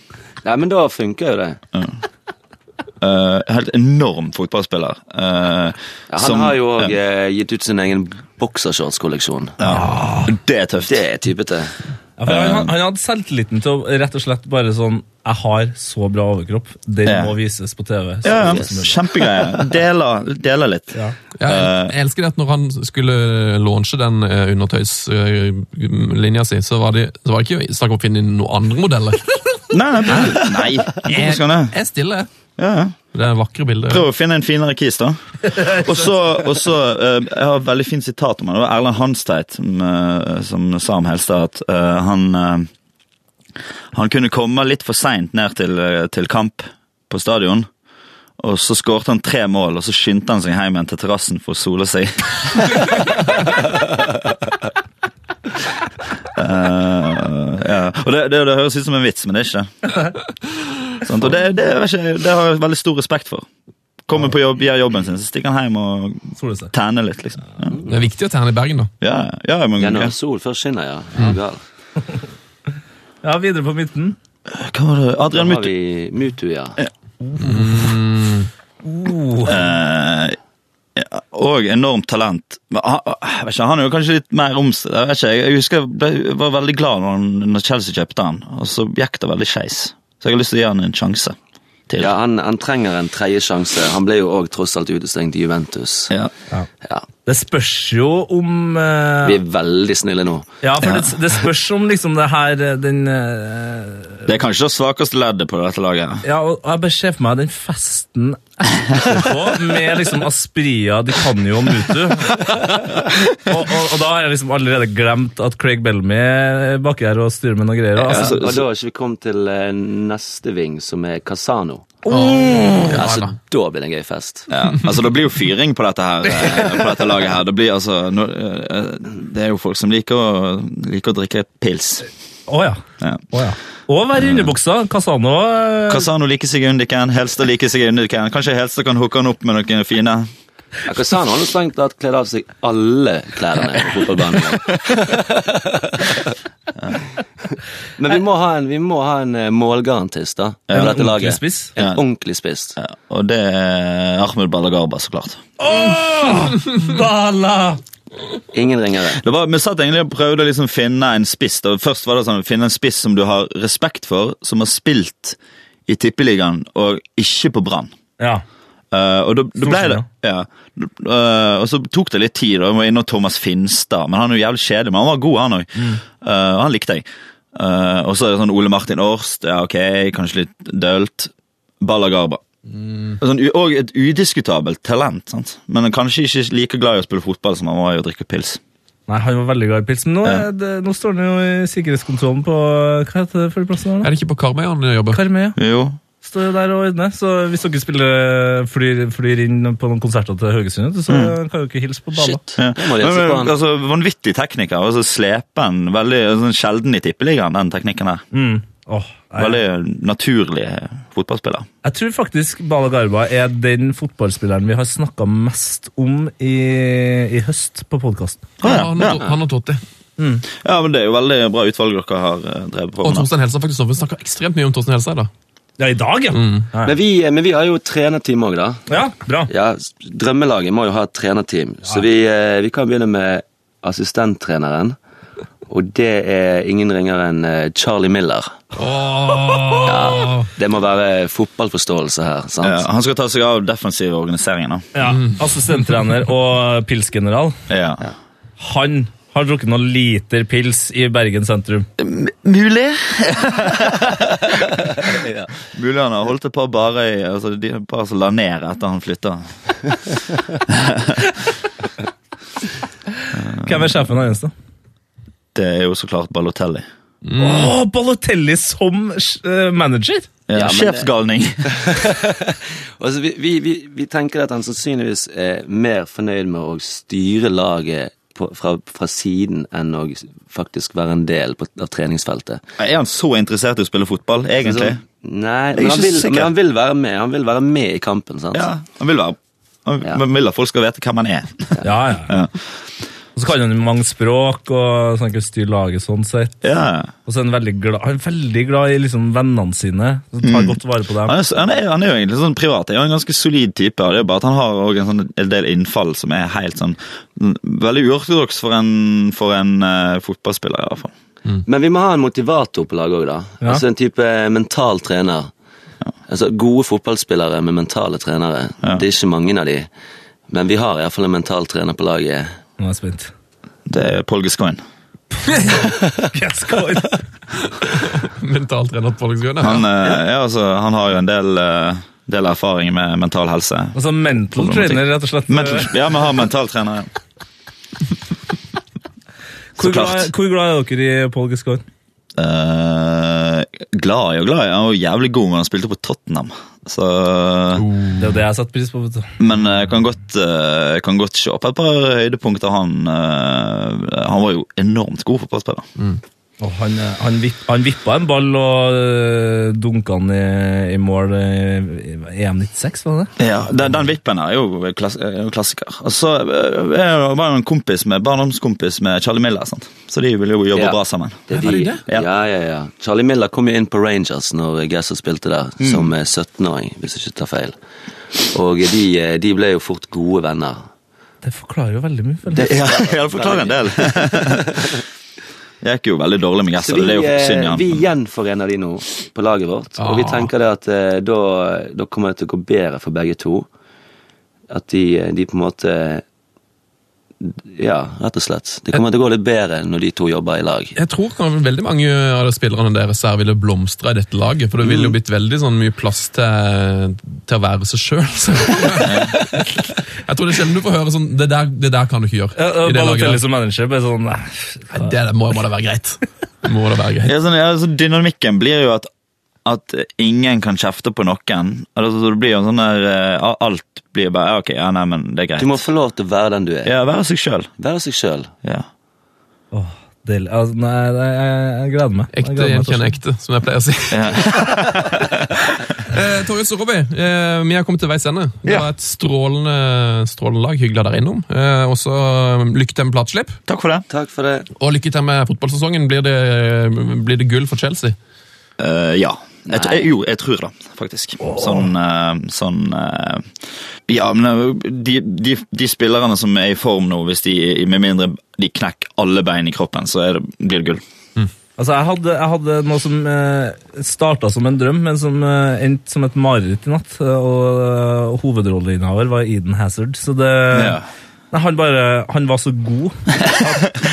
Nei, men da funker jo det. Uh, helt enorm fotballspiller. Uh, Ja, han har jo òg gitt ut sin egen boksershortskolleksjon. ja, Det er tøft. Det er typete. Ja, for han, han hadde selvtilliten til å rett og slett bare sånn Jeg har så bra overkropp, den Ja. må vises på TV. Ja, som. Kjempegreie. Deler, deler litt. Ja. Jeg, jeg elsker det at når han skulle launche den eh, undertøyslinja si, så var, det, så var det ikke snakk om å finne noen andre modeller. Nei, nei, nei. Jeg er stille. Ja, ja. Det er vakre bilder. Prøv å finne en finere kis, da. Og så, eh, Jeg har et veldig fint sitat om han. Det var Erlend Hansteit som, eh, som sa om Helstad at uh, han uh, Han kunne komme litt for seint ned til, til kamp på stadion. Og så skårte han tre mål, og så skyndte han seg hjem igjen til terrassen for å sole seg. Eh, ja. Og det, det, det høres ut som en vits, men det er ikke sånn, Og det, det, vet ikke, det har jeg veldig stor respekt for. Kommer på jobb, gjør jobben sin, så stikker han hjem og tanner litt, liksom. Ja, Det er viktig å terne i Bergen, da. ja, ja men, Ja, når sol først skinner, ja. Er? Ja, videre på midten. hva var det? Adrian Mutu. Da har vi Mutu, ja. Eh, ja, og enormt talent. Han, ikke, han er jo kanskje litt mer omstridt. Jeg vet ikke, jeg husker jeg ble, var veldig glad når, han, når Chelsea kjøpte han, og så gikk det veldig skeis. Så jeg har lyst til å gi han en sjanse til. Ja, han, han trenger en tredje sjanse. Han ble jo òg tross alt utestengt i Juventus. Ja. Ja. Det spørs jo om uh, Vi er veldig snille nå. Ja, for det, det spørs om liksom det her eh, den uh, Det er kanskje det svakeste leddet på dette laget. Ja, og jeg bare ser for meg den festen etterpå med liksom Aspria, Di Canio og Mutu. Og, og, og da har jeg liksom allerede glemt at Craig Bellamy er baki her og styrer med noe greier. Ja, Altså, og da har ikke vi kommet til neste ving, som er Casano. Ja, altså, da. da blir det en gøy fest. Ja, altså Det blir jo fyring på dette her eh, På dette laget her. Det blir altså nå, eh, Det er jo folk som liker å, liker å drikke pils. Å ja. Ja. Oh, ja. Og være innebuksa. Casano eh, Casano liker seg under Ken, Helstad liker seg under Ken. Kanskje Helstad kan hooke han opp med noen fine Ja, Casano har strengt tatt kledd av seg alle klærne på fotballbanen. Men vi må ha en, vi må ha en eh, målgarantist da, på en dette laget. spiss. En Ja. ordentlig spiss. ja, Og det er Ahmed Balagarba, så klart. Bala! Ingen ringere. Det var, Vi satt egentlig og prøvde å liksom finne en spiss. Da. Først var det sånn, finne en spiss som du har respekt for, som har spilt i Tippeligaen og ikke på Brann. Ja. Uh, og da, da ble det ja. uh, Og så tok det litt tid. da. Jeg var innom Thomas Finstad, men han er jo jævlig kjedelig. Men han var god, han òg. han likte jeg. Eh, og så er det sånn Ole Martin Årst. Ja, ok, kanskje litt dølt. Balagarba. Sånn, u- og et udiskutabelt talent, sant? men kanskje ikke like glad i å spille fotball som han var i å drikke pils. Nei, han var veldig glad i pils. Men nå, er det, nå står han jo i sikkerhetskontrollen på Hva heter det for plassen? Er det ikke på Karmøy han jobber? Karmøy. Jo, Jo der og inne. Så hvis dere spiller flyr, flyr inn på noen konserter til Haugesund, så kan dere hilse på Bala. Shit. Ja. Det Men, på men, altså, vanvittig tekniker. Altså, slepen. Veldig sånn sjelden i tippeligaen, den teknikken der. Mm. Oh. Veldig naturlig fotballspiller. Jeg tror faktisk Bala Garba er den fotballspilleren vi har snakka mest om i, i høst på podkasten. Ja, han, ja. og- han og Totti. Ja, men Det er jo veldig bra utvalg dere har eh, drevet på Og med. Torstein Helsa faktisk. Vi snakka ekstremt mye om Torstein Helsa i dag. Ja, i dag, ja. Ja, Men vi, men vi har jo trenerteam òg, da. ja bra. Ja, Drømmelaget må jo ha et trenerteam, så vi, eh, vi kan begynne med assistenttreneren. Og det er ingen ringere enn eh, Charlie Miller. Åh. Det må være fotballforståelse her. sant? Ja, han skal ta seg av defensiv organisering. da. Ja, Assistenttrener og pilsgeneral. Ja. Han har drukket noen liter pils i Bergen sentrum. Mulig? ja. Mulig han har holdt et par bare i altså, De par som la ned etter han flytta. Hvem er sjefen hans, da? Det er jo så klart Balotelli. Å, Balotelli som uh, manager! Ja, Ja, Sjefsgalning. Altså, vi, vi, vi, vi tenker at han sannsynligvis er mer fornøyd med å styre laget på, fra, fra siden enn å faktisk være en del på, av treningsfeltet. Er han så interessert i å spille fotball, egentlig? Så- nei, men han, vil, men han vil være med. Han vil være med i kampen, sant? Ja, han vil være han Ja. vil at folk skal vite hvem han er. Ja, ja. Og så kan han jo mange språk, og så han kan styre laget sånn sett. Ja. Og så er han veldig glad, han er veldig glad i liksom vennene sine. Så tar godt vare på dem. Han, er, han, er, han er jo egentlig sånn privat. Han er jo en ganske solid type. og Det er bare at han har også en, sånn, en del innfall som er helt sånn Veldig uortodoks for en, for en uh, fotballspiller, i hvert fall. Men vi må ha en motivator på laget òg, da. Ja. Altså En type mental trener. Altså Gode fotballspillere med mentale trenere. Ja. Det er ikke mange av de. Men vi har iallfall en mental trener på laget. Nå er jeg spent. Det er Paul Gascoigne. Gascoigne. Mentaltrener Paul Gascoigne? Han, eh, ja, altså, han har jo en del, eh, del erfaring med mental helse. Altså mental trainer, rett og slett. Mental, ja, vi har mentaltrenere. ja. så klart. glad, hvor glad er dere i Paul Gascoigne? Uh, glad i og glad i. Han var jævlig god men han spilte på Tottenham. Så, Det er jo det jeg satte pris på. vet du. Men jeg kan godt, jeg kan godt se på et par høydepunkter. Han, eh, han var jo enormt god fotballspiller. Og han, eh, han, vipp, han vippa en ball og øh, dunka den i, i mål i i EM 96, var det det? Ja, Den, den vippen her er jo, klass, er klassiker. Og så eh, jeg var jo en kompis med, barndomskompis med Charlie Miller, sant? så de ville jo jobbe Ja. bra sammen. Det er Var de, det det? ja, ja, ja. Charlie Miller kom jo inn på Rangers når Gasser spilte der, Mm. som eh, 17-åring, hvis jeg ikke tar feil. Og de, eh, de ble jo fort gode venner. Det forklarer jo veldig mye. jeg. Det- Ja, det forklarer en del. Jeg gikk jo veldig dårlig med gjester, vi, Det er jo eh, synd i vi gjenforener de nå på laget vårt, og vi Ah. tenker det at eh, da, da kommer det til å gå bedre for begge to. At de, eh, de på en måte Ja, rett og slett. Det kommer til å gå litt bedre når de to jobber i lag. Jeg tror veldig mange av de spillerne deres her ville blomstra i dette laget. For det ville jo blitt veldig sånn mye plass til, til å være seg sjøl. Jeg tror det er sjelden du får høre sånn Det der, det der kan du ikke gjøre. Ja, i det laget der. som manager bare sånn nei, Det må, må da være greit. Det må det være greit. Ja, sånn, ja, så dynamikken blir jo at, at ingen kan kjefte på noen. Altså, det blir jo sånn der uh, Alt blir bare Ok, ja, nei, men det er greit. Du må få lov til å være den du er. Ja, være seg sjøl. Være seg sjøl. Ja. Oh, deilig. Altså, nei, nei, jeg, jeg gleder meg. Ekte gjenkjenner ekte, som jeg pleier å si. eh, Torjus og Robby, eh, vi har kommet til veis ende. Det var et strålende, strålende lag. Hyggelig å ha dere innom. Eh, og så eh, lykke til med plateslipp. Takk for det. Takk for det. Og lykke til med fotballsesongen. Blir det, blir det gull for Chelsea? Uh, ja. Jeg, jo, jeg tror det, faktisk. Sånn, eh, sånn eh, Ja, men eh, de, de, de spillerne som er i form nå, hvis de med mindre de knekker alle bein i kroppen, så er det, blir det gull. Altså, jeg hadde, jeg hadde noe som eh, starta som en drøm, men som eh, endte som et mareritt i natt. eh, Og, og hovedrolleinnehaver var Eden Hazard. Så det Ja. Nei, han bare Han var så god. At,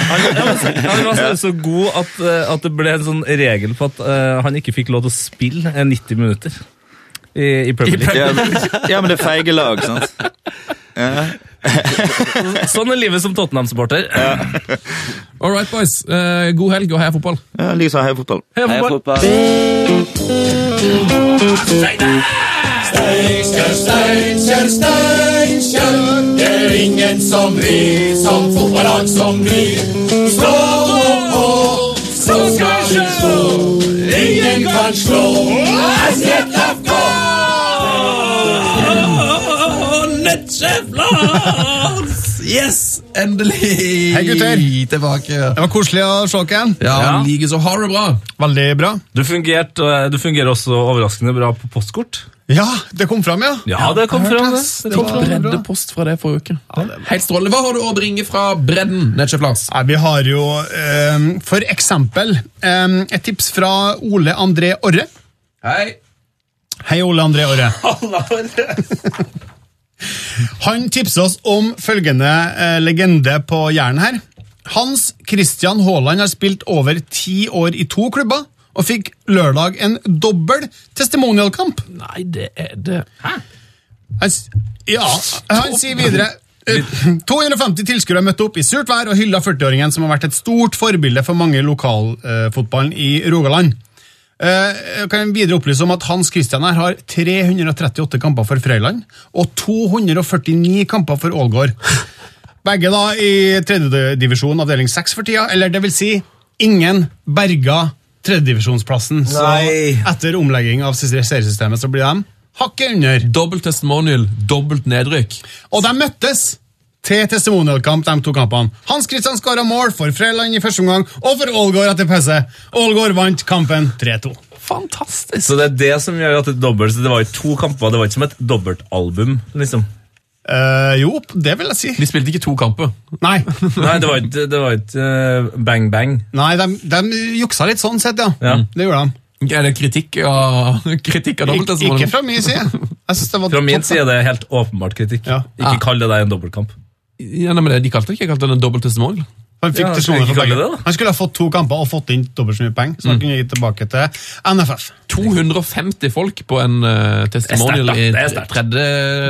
han, ja, men han var så, så god at, eh, at det ble en sånn regel på at uh, han ikke fikk lov til å spille eh, 90 minutter i, i Premier League. Ja, men- ja, men det er feige lag, sant? Sånn er livet som Tottenham-supporter. All right, boys. Uh, god helg og heia fotball. Ja, Lisa, heia fotball. Heia Heia fotball! fotball. Steinkjer, Steinkjer, Steinkjer. Det er ingen som blir som fotballag som blir. Stå på, så skal vi stå. Ingen kan slå SJFK! Yes! Endelig Hei, gutter. tilbake. Det var koselig å se dere igjen. Ja, Ja. likeså har du bra. Veldig bra. Du, fungerte, eh, du fungerer også overraskende bra på postkort. Ja, det kom fram, ja. Ja, det kom fram. det. det. Det kom fram. Breddepost fra det forrige uke. Helt strålende. Hva har du å bringe fra bredden, Netchef Lars? Vi har jo um, for eksempel um, et tips fra Ole André Orre. Hei. Hei, Ole André Orre. Han tipser oss om følgende eh, legende på Jæren her. Hans Christian Haaland har spilt over ti år i to klubber, og fikk lørdag en dobbel testimonial-kamp. Nei, det er det Hæ? Han, ja, han sier videre 250 tilskuere møtte opp i surt vær og hylla 40-åringen som har vært et stort forbilde for mange i lokalfotballen i Rogaland. Eh, Jeg kan videre opplyse om at Hans Christian her har 338 kamper for Frøyland og 249 kamper for Ålgård. Begge da i tredjedivisjon avdeling 6 for tida, eller det vil si, ingen berga tredjedivisjonsplassen. Så etter omlegging av seriesystemet så blir de hakket under. Dobbelt testimonial, dobbelt nedrykk. Og de møttes til testimonialkamp, de to kampene. Hans Kristian skåra mål for Frøyland i første omgang og for Ålgård etter pause. Ålgård vant kampen 3-2. Fantastisk! Så det er det som gjør at det er dobbelt. så Det var ikke to kamper, det var ikke som et dobbeltalbum. liksom. Uh, jo, det vil jeg si. De spilte ikke to kamper. Nei, Nei, det var ikke, det var ikke uh, bang bang. Nei de, de juksa litt sånn sett, ja. Ja. Det gjorde de. Er det kritikk av, kritikk av Ik dobbelt ikke fra min side. Jeg det var Fra min side er det helt åpenbart kritikk. Ja. Ikke Ja. kall det deg en dobbeltkamp. Ja, nei, men De kalte det ikke, jeg kalte det en dobbelt testimonial. Han, fikk Ja, han skulle ha fått to kamper og fått inn dobbelt så mye penger, så han kunne gi tilbake til NFF. 250 folk på en uh, testimonial i tredje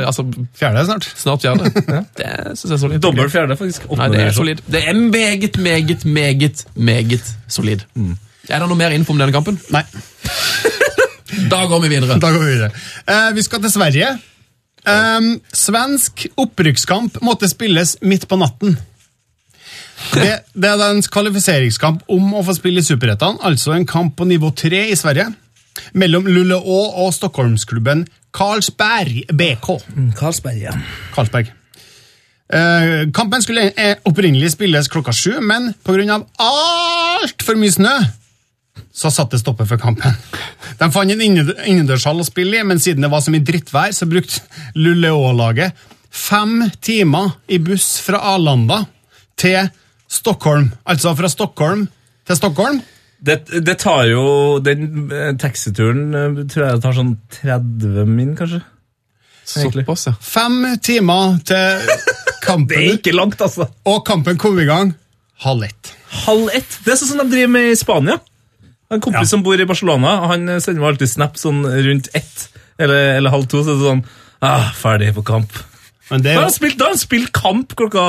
Altså Fjerde snart. snart fjerde. Det syns jeg er solid. Dobbel fjerde, faktisk. Nei, det er solid. Det er meget, meget, meget, meget solid. Er det noe mer info om denne kampen? Nei, Da går vi videre. da går vi videre. Uh, vi skal til Sverige. Ehm, svensk opprykkskamp måtte spilles midt på natten. Det, det er en kvalifiseringskamp om å få spille i Superettan, altså en kamp på nivå 3 i Sverige, mellom Luleå og Stockholmsklubben Karlsberg BK. Karlsberg, ja. Karlsberg. Uh, kampen skulle eh, opprinnelig spilles klokka sju, men pga. altfor mye snø så satte det stopper for kampen. De fant en inne- innendørshall å spille i, men siden det var så mye drittvær, så brukte Luleå-laget fem timer i buss fra Arlanda til Stockholm. Altså fra Stockholm til Stockholm. Det, det tar jo Den eh, taxituren eh, tror jeg det tar sånn 30 min, kanskje. Såpass, ja. Fem timer til kampen. Det er ikke langt, altså. og kampen kom i gang halv ett. Halv ett. Det er sånn som de driver med i Spania. En kompis Ja. som bor i Barcelona, han sender meg alltid snap sånn rundt ett eller, eller halv to. Så er det sånn ah, Ferdig på kamp. Men det Da er har jo han spilt, da har han spilt kamp klokka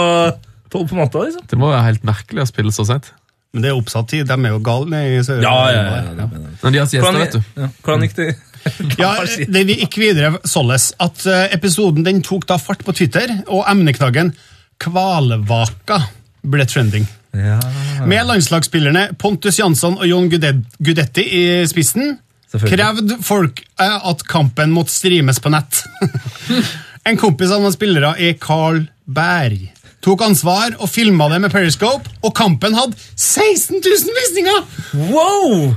tolv på natta. liksom. Det må være helt merkelig å spille så sent. Men det er oppsatt tid. De er jo gale i Sør- Ja, ja, ja, ja, men- Men de har Hvordan, vet du. ja, hvordan gikk det? Ja, det vi gikk videre såles at eh, episoden den tok da fart på Twitter, og emneknaggen Kvalvaka ble trending. Ja, Med landslagsspillerne Pontus Jansson og Jon Gudet- Gudetti i spissen krevde folk eh, at kampen måtte streames på nett. en kompis av noen spillere er Carl Berg. Tok ansvar og filma det med Periscope, og kampen hadde 16 000 visninger! Wow!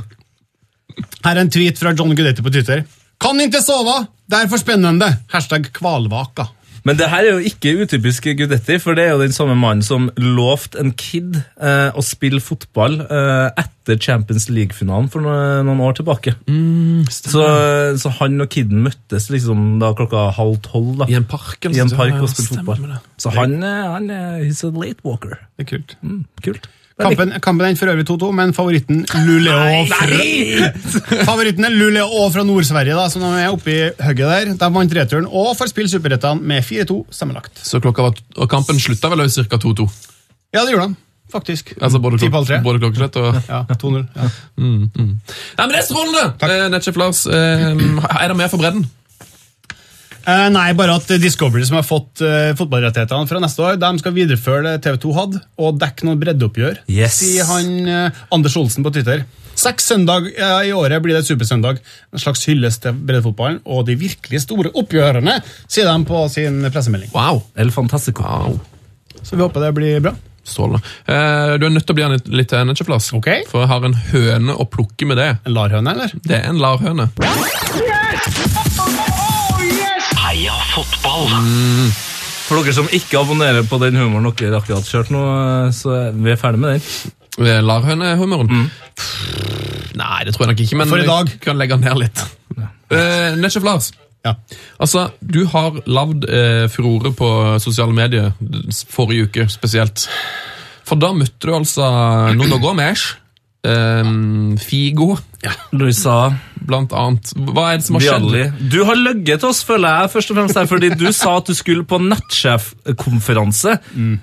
Her er en tweet fra John Gudetti på Twitter. Kan ikke sove! Det er for spennende! Hashtag kvalvaka. Men det her er jo ikke utypisk Gudetti, for det er jo den samme mannen som lovte en kid eh, å spille fotball eh, etter Champions League-finalen for noen, noen år tilbake. så, så han og kiden møttes liksom da klokka halv tolv da, I en park, i en park og spilte fotball. Så han, er- han er he's a late walker. Det er kult. Mm, kult. Kampen, kampen endte for øvrig 2-2, men favoritten Luleå fra, Favoritten er Luleå fra Nord-Sverige, da, som de er oppe i hugget der. De vant returen og får spille superrettene med 4-2 sammenlagt. Så klokka var, og kampen slutta vel ca. 2-2. Ja, det gjorde han. faktisk. Altså både, klok både klokkeslett og Ja, 2-0. Ja. Nei, men Det er strålende! Eh, Netchef Lars, eh, er det mer for bredden? Eh, nei, bare at Discovery, som har fått uh, fotballrettighetene fra neste år, de skal videreføre det TV 2 hadde, og dekke noen breddeoppgjør, Yes. sier han uh, Anders Olsen på Twitter. Seks søndag i året blir det et supersøndag. En slags hyllest til breddefotballen og de virkelig store oppgjørene, sier de på sin pressemelding. Wow! El Fantastico. wow. Så vi håper det blir bra. Strålende. Eh, du er nødt til å bli litt, litt til okay. For jeg har en høne å plukke med det. En larhøne, eller? Det er en larhøne. Heia fotball! For dere som ikke abonnerer på den humoren dere akkurat kjørt nå, så vi er ferdig med den. Larhøne-humoren? Mm. Nei, det tror jeg nok ikke, men For i dag. vi kan legge den ned litt. Uh, Netchef Lars, Ja. altså, du har lagd uh, furore på sosiale medier forrige uke spesielt. For da møtte du altså noen å gå Figo. Ja. Louisa blant annet. Hva er det som har skjedd? Du har løyet til oss, føler jeg, først og fremst her, fordi du sa at du skulle på nettsjefkonferanse,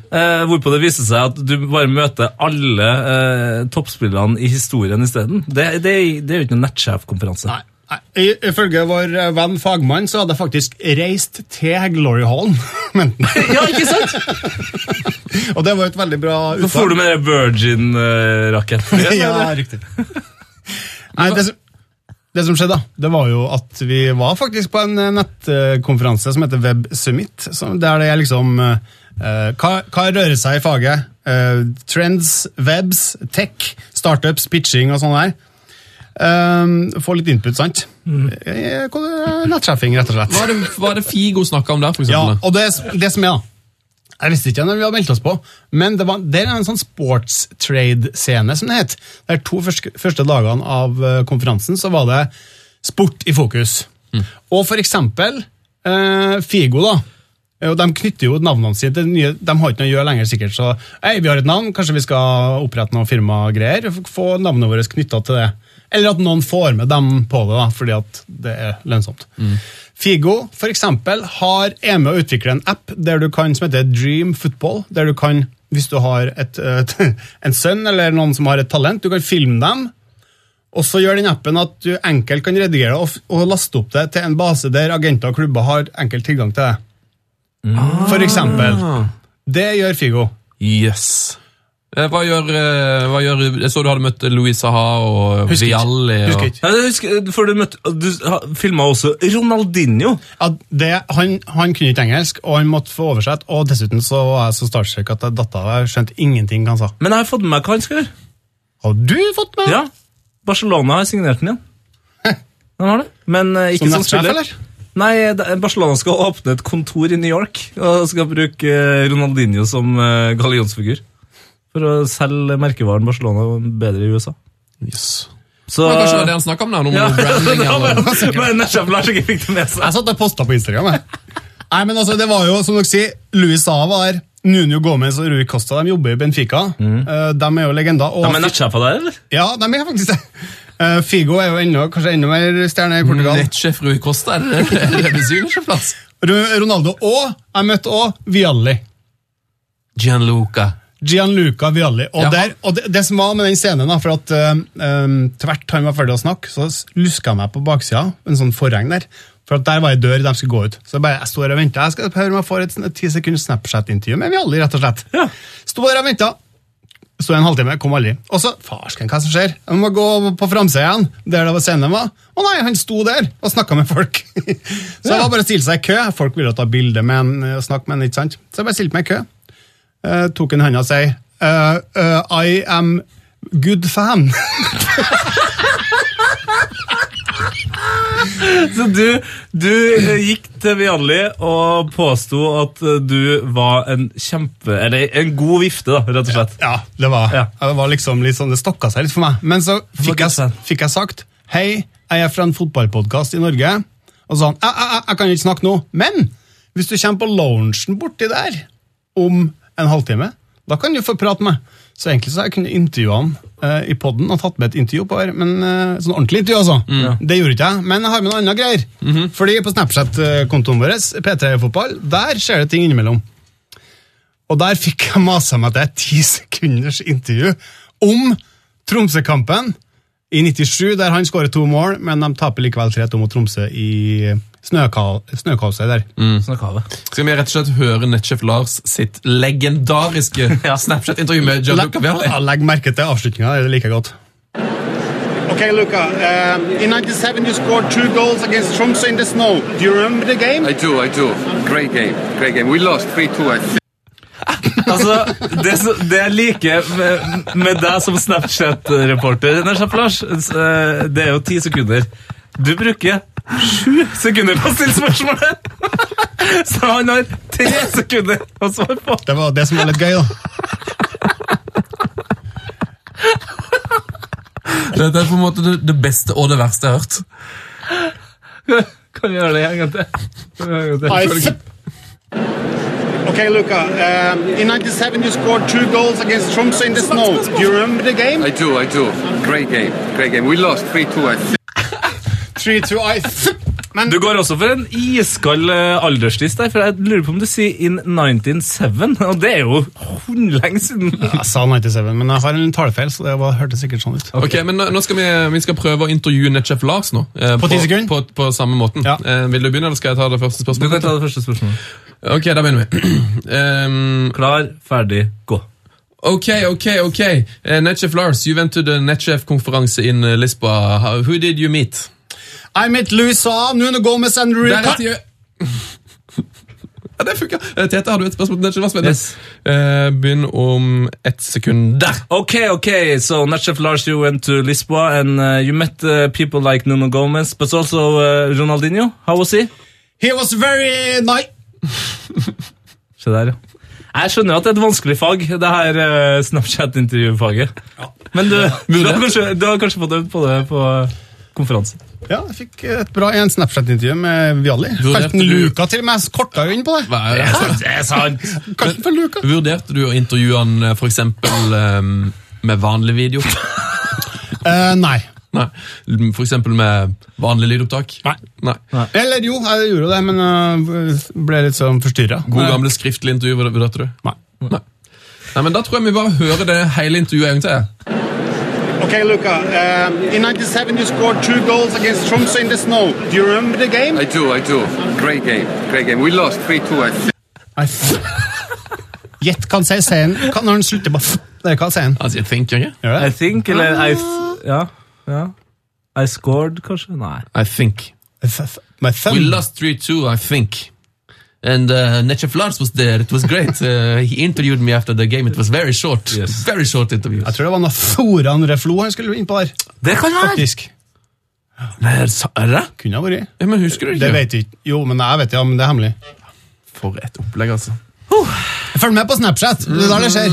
eh, hvorpå det viste seg at du bare møter alle eh, toppspillerne i historien isteden. Det, det, det er jo ikke noen nettsjefkonferanse. Ifølge vår eh, venn fagmann så hadde jeg faktisk reist til Glory Hallen. Ja, ikke sant? og det var et veldig bra Så får du med det Virgin-raketten. ja, riktig. Nei, det, som- det som skjedde, da, det var jo at vi var faktisk på en eh, nettkonferanse som heter Web Summit, som, der det er liksom uh, hva, hva rører seg i faget? Uh, trends, webs, tech, startups, pitching og sånn der. Um, få litt input, sant? Mm. er det? Nettsjefing, rett og slett. Hva er det, hva er det Figo snakka om der, for Ja, og det, det som er da, jeg visste ikke når vi hadde meldt oss på, men det, var, det er en sånn sports trade-scene, som det het. De to første, første dagene av eh, konferansen så var det sport i fokus. Og for eksempel eh, Figo, da. eh, De knytter jo navnene sine til nye De har ikke noe å gjøre lenger, sikkert. Så hei, vi har et navn, kanskje vi skal opprette noen firmagreier? Få navnet vårt knytta til det. Eller at noen får med dem på det, da, fordi at det er lønnsomt. Figo for eksempel, har, er med å utvikle en app der du kan, som heter Dream Football. Der du kan, hvis du har et, et, en sønn eller noen som har et talent, du kan filme dem. Og så gjør den appen at du enkelt kan redigere og, og laste opp det til en base der agenter og klubber har enkel tilgang til det. For eksempel. Det gjør Figo. Yes. Eh, Hva gjør, eh, hva gjør Jeg så du hadde møtt Louise Ha og Husker. Vialli. Og, Husker ikke. Ja, husker, for du, møtte, du filma også Ronaldinho. Ja, det, han, han kunne ikke engelsk, og han måtte få oversett. Og dessuten så var jeg så starstruck at jeg datt av. Jeg skjønte ingenting han sa. Men jeg har fått med meg hva han skal gjøre. Har du fått med? Ja, Barcelona har signert den igjen. Den har det. Men uh, ikke Som som, spiller. eller? Nei, Barcelona skal åpne et kontor i New York og skal bruke Ronaldinho som uh, gallionsfigur. For å selge merkevaren Barcelona bedre i USA. yes. Så Men kanskje det var det han snakka om der? Noe ja, branding, eller? Men nettsjef Lars ikke fikk det med seg. Jeg satt og posta på Instagram. Jeg. Nei, men altså, det var jo, som dere sier, Louis Saa var der. Nuno Gomez og Rui Costa de jobber i Benfica. Mm. de er jo legender. Og er men nettsjefer der, eller? ja, de er faktisk det. Eh, Figo er jo enda, kanskje enda mer stjerne i Portugal. Nettsjef Rui Costa, er det det? Det Ronaldo. Og jeg møtte òg Vialli. Gianluca. Gianluca Vialli. Og, der, og det, det som var med den scenen, da, for at um, tvert han var ferdig å snakke, så luska jeg meg på baksida, en sånn forheng der. For at der var ei dør de skulle gå ut. Så jeg bare, jeg står og venter. Jeg skal høre om jeg får et ti sekunders Snapchat-intervju med Vialli, rett og slett. Ja. Sto der og venta. Sto en halvtime, kom aldri. Og så, farsken, hva som skjer? Jeg må gå på framsida igjen, der det var scenen var. Å nei, han sto der og snakka med folk. så det var bare å stille seg i kø. Folk ville ta bilde med han og snakke med han, ikke sant? Så jeg bare stilte meg i kø. Eh, tok en hånd og sa eh, eh, I am good fan. Så du, du gikk til Vianli og påsto at du var en kjempe... Eller en god vifte, da, rett og slett. ja, det var, Ja. det var liksom litt sånn, det stokka seg litt for meg. Men så fikk jeg, fikk jeg sagt Hei, jeg er fra en fotballpodkast i Norge. Og så sa han jeg, jeg, jeg kan ikke snakke nå, men hvis du kommer på loungen borti der om en halvtime, da kan du få prate med. Så egentlig så har jeg kunnet intervjue han eh, i podden og tatt med et intervju på her, men eh, sånn ordentlig intervju, altså. Det gjorde ikke jeg, men jeg har med noen andre greier. Fordi på Snapchat-kontoen vår, P3 Fotball, der skjer det ting innimellom. Og der fikk jeg masa meg til et ti sekunders intervju om Tromsø-kampen i 97, der han skårer to mål, men de taper likevel 3-2 mot Tromsø i snøkaoset der. Mm. Skal vi rett og slett høre nettsjef Lars sitt legendariske Snapchat-intervju med Gianluca Vialli? Legg, Legg merke til avslutninga, det liker jeg godt. Okay, Luca. Um, in 97, you scored two goals against Tromsø in the snow. Do you remember the game? I do, I do. Great game, great game. We lost 3-2, I think. Altså, det, det jeg liker med, med deg som Snapchat-reporter, Lars, eh, det er jo ti sekunder. Du bruker sju sekunder på å stille spørsmålet! Så han har tre sekunder å svare på. Det var det som var litt gøy, da. Dette er på en måte det, beste og det verste jeg har hørt. Kan vi gjøre det en gang til? Okay, Luca. Um, in 97, you scored two goals against Tromsø in the snow. Do you remember the game? I do, I do. Great game, great game. We lost 3-2, I to 3-2 Men Du går også for en iskald eh, alderslist der, for jeg lurer på om du sier in 1907, og det er jo lenge siden. jeg sa 97, men jeg har en tallfeil, så det var, hørtes sikkert sånn ut. Ok, men nå- skal vi, vi skal prøve å intervjue Netchef Lars nå. eh, På 10 sekunder? På, på samme måten. Ja. Eh, vil du begynne, eller skal jeg ta det første spørsmålet? Du kan ta det første spørsmålet. Ok, da begynner vi. um, Klar, ferdig, gå. ok, ok, ok. Uh, Netchef Lars, you went to the Netchef-konferanse in uh, Lisboa. How, who did you meet? I met Louisa, Nuno Gomez and Rui... Ja, det funka. Eh, Tete, har du et spørsmål Det var snill. Yes. Eh, begynn om ett sekund. Der! Ok, ok, So Netchef Lars, you went to Lisboa and uh, you met uh, people like Nuno Gomez, but also uh, Ronaldinho. How was he? He was very nice. Se der, ja. Jeg skjønner at det er et vanskelig fag, det her uh, Snapchat-intervjufaget. Ja. Men du, du, har kanskje, du har kanskje fått øvd på det på konferanse. Ja, jeg fikk et bra en Snapchat-intervju med Vialli. Kalte han Luka til og med korta inn på det. Hva er det? Det er sant! Kalte for Luka. Vurderte du å intervjue han f.eks. for eksempel eh, med vanlig video? uh, nei. Nei. For eksempel med vanlig lydopptak? Nei. Nei. Eller jo, jeg gjorde det, men uh, ble litt sånn forstyrra. God gamle skriftlig intervju, vurderte du? Nei. Nei. Nei, men Da tror jeg vi bare hører det hele intervjuet en gang til. Okay, Luca. Um, in 97, you scored two goals against Tromsø in the snow. Do you remember the game? I do, I do. Great game, great game. We lost 3-2, I think. I Gjett hva han sier scenen når han slutter bare f. Det er hva han sier. Altså, jeg tenker ikke. Gjør I think, eller I, ja, ja. I scored, kanskje? Nei. I think. I th My thumb. We lost 3-2, I think. And uh, Necef Lars was there. It was great. Uh, he interviewed me after the game. It was very short. Yes. Very short interview. Jeg tror det var noe Foran Reflo han skulle inn på der. Det kan være! Faktisk. Nei, er det? Kunne ha vært. Ja, men husker du ikke? Det vet jeg ikke. Jo, men jeg vet ja, men det er hemmelig. For et opplegg, altså. Følg med på Snapchat. Det er der det skjer.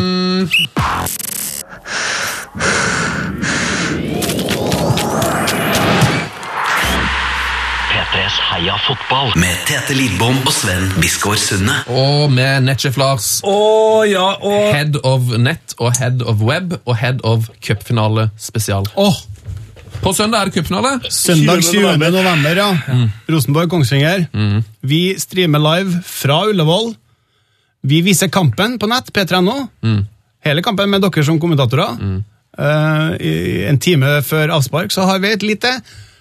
P3s Heia fotball med Tete Lidbom og Sven Biskår Sunde. Og med Netchef Lars, Oh, ja, og head of net og head of web og head of cupfinale spesial. Åh, På søndag er det cupfinale. Søndag 20. 20. november. november, ja. Rosenborg-Kongsvinger. Vi streamer live fra Ullevål. Vi viser kampen på nett, p3.no. Hele kampen med dere som kommentatorer. Uh, i en time før avspark så har vi et lite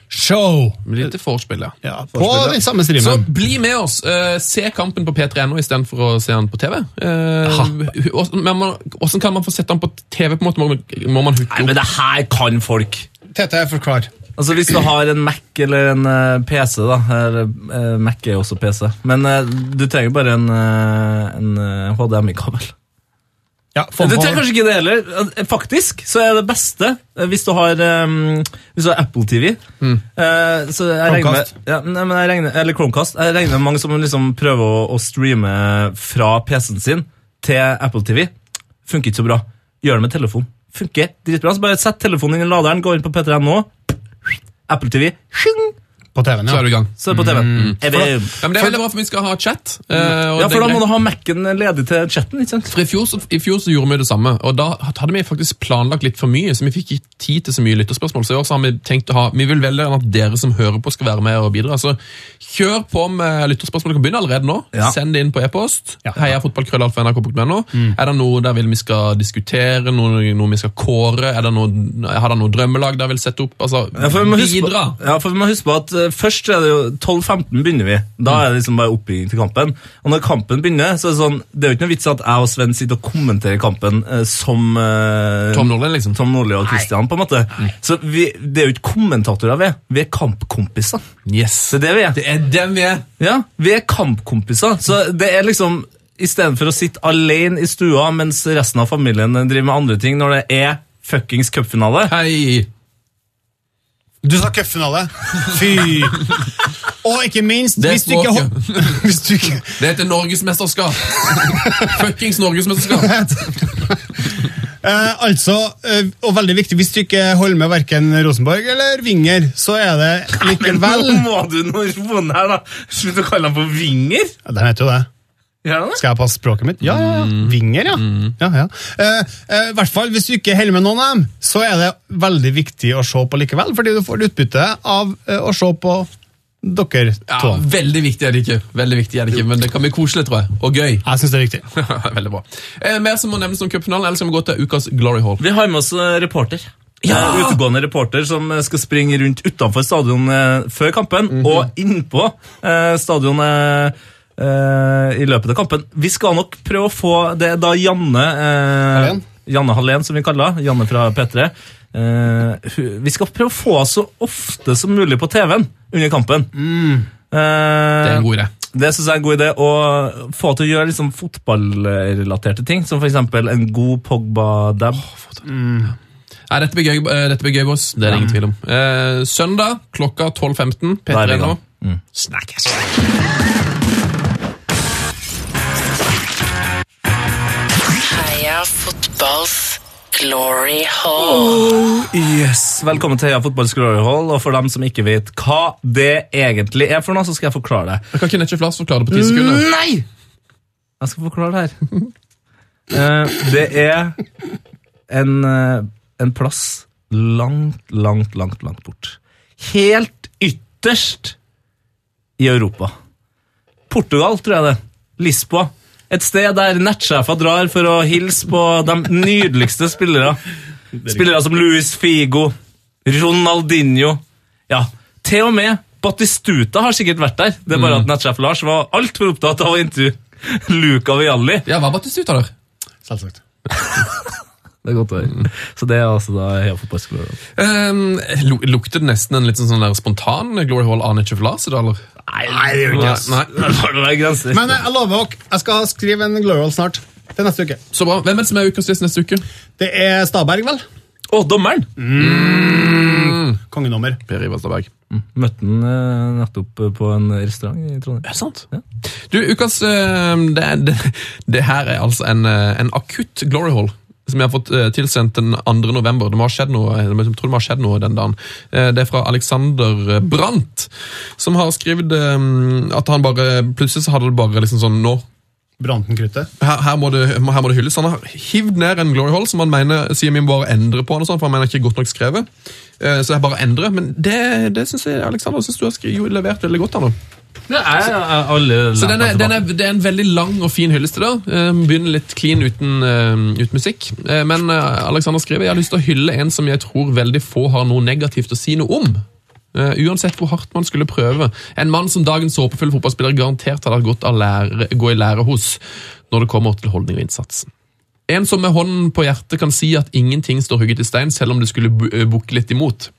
show Litt vorspiel, ja. ja, på den samme Så bli med oss. Uh, se kampen på P3.no istedenfor å se den på TV. Eh, man- Hvordan kan man få sett den på TV? på en måte? Må, må man hooke Nei, men opp? det her kan folk. Tete, forklar. Altså Hvis du har en Mac eller en uh, PC, da her, eh, Mac er jo også PC. Men eh, du trenger bare en, eh, en eh, HDMI-kabel. Ja, på. trenger kanskje ikke det heller. Faktisk så er det beste eh, hvis du har, um, hvis du har Apple TV. Eh, så jeg regner med, Chromecast. ja, nei, men jeg regner, eller Chromecast. Jeg regner med mange som liksom prøver å, å streame fra PC-en sin til Apple TV. Funker ikke så bra. Gjør det med telefon. Funker dritbra. Så bare sett telefonen inn i laderen, gå inn på P3 nå. Apple TV. Shing, På TV-en, Så er du i gang. så er det på TV-en. Er vi... da, ja, men det er veldig bra, for vi skal ha chat. Uh, og Ja, for da må du ha Mac-en ledig til chatten. ikke sant? For i fjor, så, I fjor så gjorde vi det samme, og da hadde vi faktisk planlagt litt for mye, så vi fikk ikke tid til så mye lytterspørsmål. Så i år så har vi tenkt å ha, vi vil veldig gjerne at dere som hører på skal være med og bidra. Så kjør på med lytterspørsmål. Du kan begynne allerede nå. Ja. Send det inn på e-post. Ja. heiafotballkrøllalfa.nrk.no. Er det noe der vil vi skal diskutere, noe, noe vi skal kåre? Er det noe, har dere noe drømmelag dere vil sette opp? Altså, Ja, for vi må huske på, bidra! ja, for vi må huske på at eh, Først er det jo 12-15 begynner vi. Da er det liksom bare oppbygging til kampen. Og når kampen begynner, så er det sånn Det er jo ikke noe vits at jeg og Sven sitter og kommenterer kampen eh, som eh, Tom Nordli, liksom. Tom Nordli og Christian, på en måte. Så vi, det er jo ikke kommentatorer vi er. Vi er kampkompiser. Yes. Det er det vi er. Det er dem vi er! Ja, Vi er kampkompiser. Så det er liksom Istedenfor å sitte alene i stua mens resten av familien driver med andre ting, når det er fuckings cupfinale Hei! Du sa cupfinale. Fy! Og ikke minst, Det er hvis du ikke, språket. hol- hvis du ikke Det heter Norgesmesterskap! Fuckings Norgesmesterskap! Eh, altså, eh, og veldig viktig, hvis du ikke holder med verken Rosenborg eller Vinger, så er det likevel Nå må du nå roe ned da! Slutt å kalle ham for Vinger! ja, De heter jo det. Skal jeg passe språket mitt? Ja, ja, ja. Vinger, ja. ja, ja. Eh, eh, I hvert fall, Hvis du ikke holder med noen av dem, så er det veldig viktig å se på likevel, fordi du får utbytte av eh, å se på dere Ja, to. veldig viktig er det ikke, Veldig viktig er det ikke, men det kan bli koselig, tror jeg. Og gøy. Jeg synes det er viktig. veldig bra. Eh, mer som må nevnes om cupfinalen, eller skal vi gå til ukas Glory Hall? Vi har med oss eh, reporter. Ja! En Utegående reporter som eh, skal springe rundt utenfor stadion eh, før kampen, Mhm. og innpå eh, stadion eh, eh, i løpet av kampen. Vi skal nok prøve å få Det er da Janne eh, Janne Hallén, som vi kaller henne. Janne fra P3. Eh, vi skal prøve å få henne så ofte som mulig på TV-en under kampen. Eh, Det er en god idé. det synes jeg er en god idé å få til å gjøre liksom fotballrelaterte ting, som for eksempel en god Pogba-dab. Nei, dette blir gøy, eh, dette blir gøy boss. Det er det ingen tvil om. Eh, søndag klokka 12.15. Da er P3 nå. Mm. Snakkes! Heia fotballs glory hall. Yes, Velkommen til Heia Fotballs Glory Hall. Og for dem som ikke vet hva det egentlig er for noe, så skal jeg forklare det. Jeg kan ikke Flass forklare det på ti sekunder. Nei! Jeg skal forklare det her. uh, det er en, eh, en plass langt, langt, langt, langt bort. Helt ytterst i Europa. Portugal, tror jeg det. Lisboa. Et sted der nettsjefer drar for å hilse på de nydeligste spillere. Spillere som Luis Figo, Ronaldinho Ja, til og med Batistuta har sikkert vært der. Det er bare at nettsjef Lars var altfor opptatt av å intervjue Luca Vialli. Ja, var Batistuta der? Selvsagt. Det er godt å høre. Så det er altså da Heia fotballskolen. Um, lu- lukter det nesten en litt sånn, sånn der spontan Glory Hall Arne dag, eller? Nei, det gjør Nei, nei. Det. Men eh, jeg lover dere, jeg skal skrive en Glory Hall snart. Til neste uke. Så bra. Hvem er det som er ukas gjest neste uke? Det er Staberg, vel? Å, dommeren! Kongenummer. Per Ivar Stabæk. Møtte han eh, nettopp på en restaurant i Trondheim. Er det sant? Du, ukas eh, det, det, det her er altså en, eh, en akutt glory hall. Som jeg har fått eh, tilsendt den 2. november. Det må ha skjedd noe, jeg tror det må ha skjedd noe den dagen. Eh, Det er fra Alexander Brandt, som har skrevet eh, at han bare Plutselig så hadde det bare liksom sånn Nå Brantenkruttet. her, her, må det, her må det hylles. Han har hivd ned en glory hall som han mener sier vi må bare endre på, og sånt, for han mener ikke godt nok skrevet. Så jeg bare endrer. Men det, det syns jeg Alexander synes du har skrevet, jo, levert veldig godt. Han, nå. Det er, alle Så den er, den er, Det er en veldig lang og fin hyllest til det. Eh, Begynner litt clean uten, eh, uten musikk. Eh, Men eh, Alexander skriver jeg har lyst til å hylle en som jeg tror veldig få har noe negativt å si noe om. Uh, uansett hvor hardt man skulle prøve. En mann som dagens håpefulle fotballspiller garantert hadde hatt godt av lære, gå i lære hos når det kommer til holdning og innsatsen. En som med hånden på hjertet kan si at ingenting står hugget i stein, selv om det skulle bukke litt imot.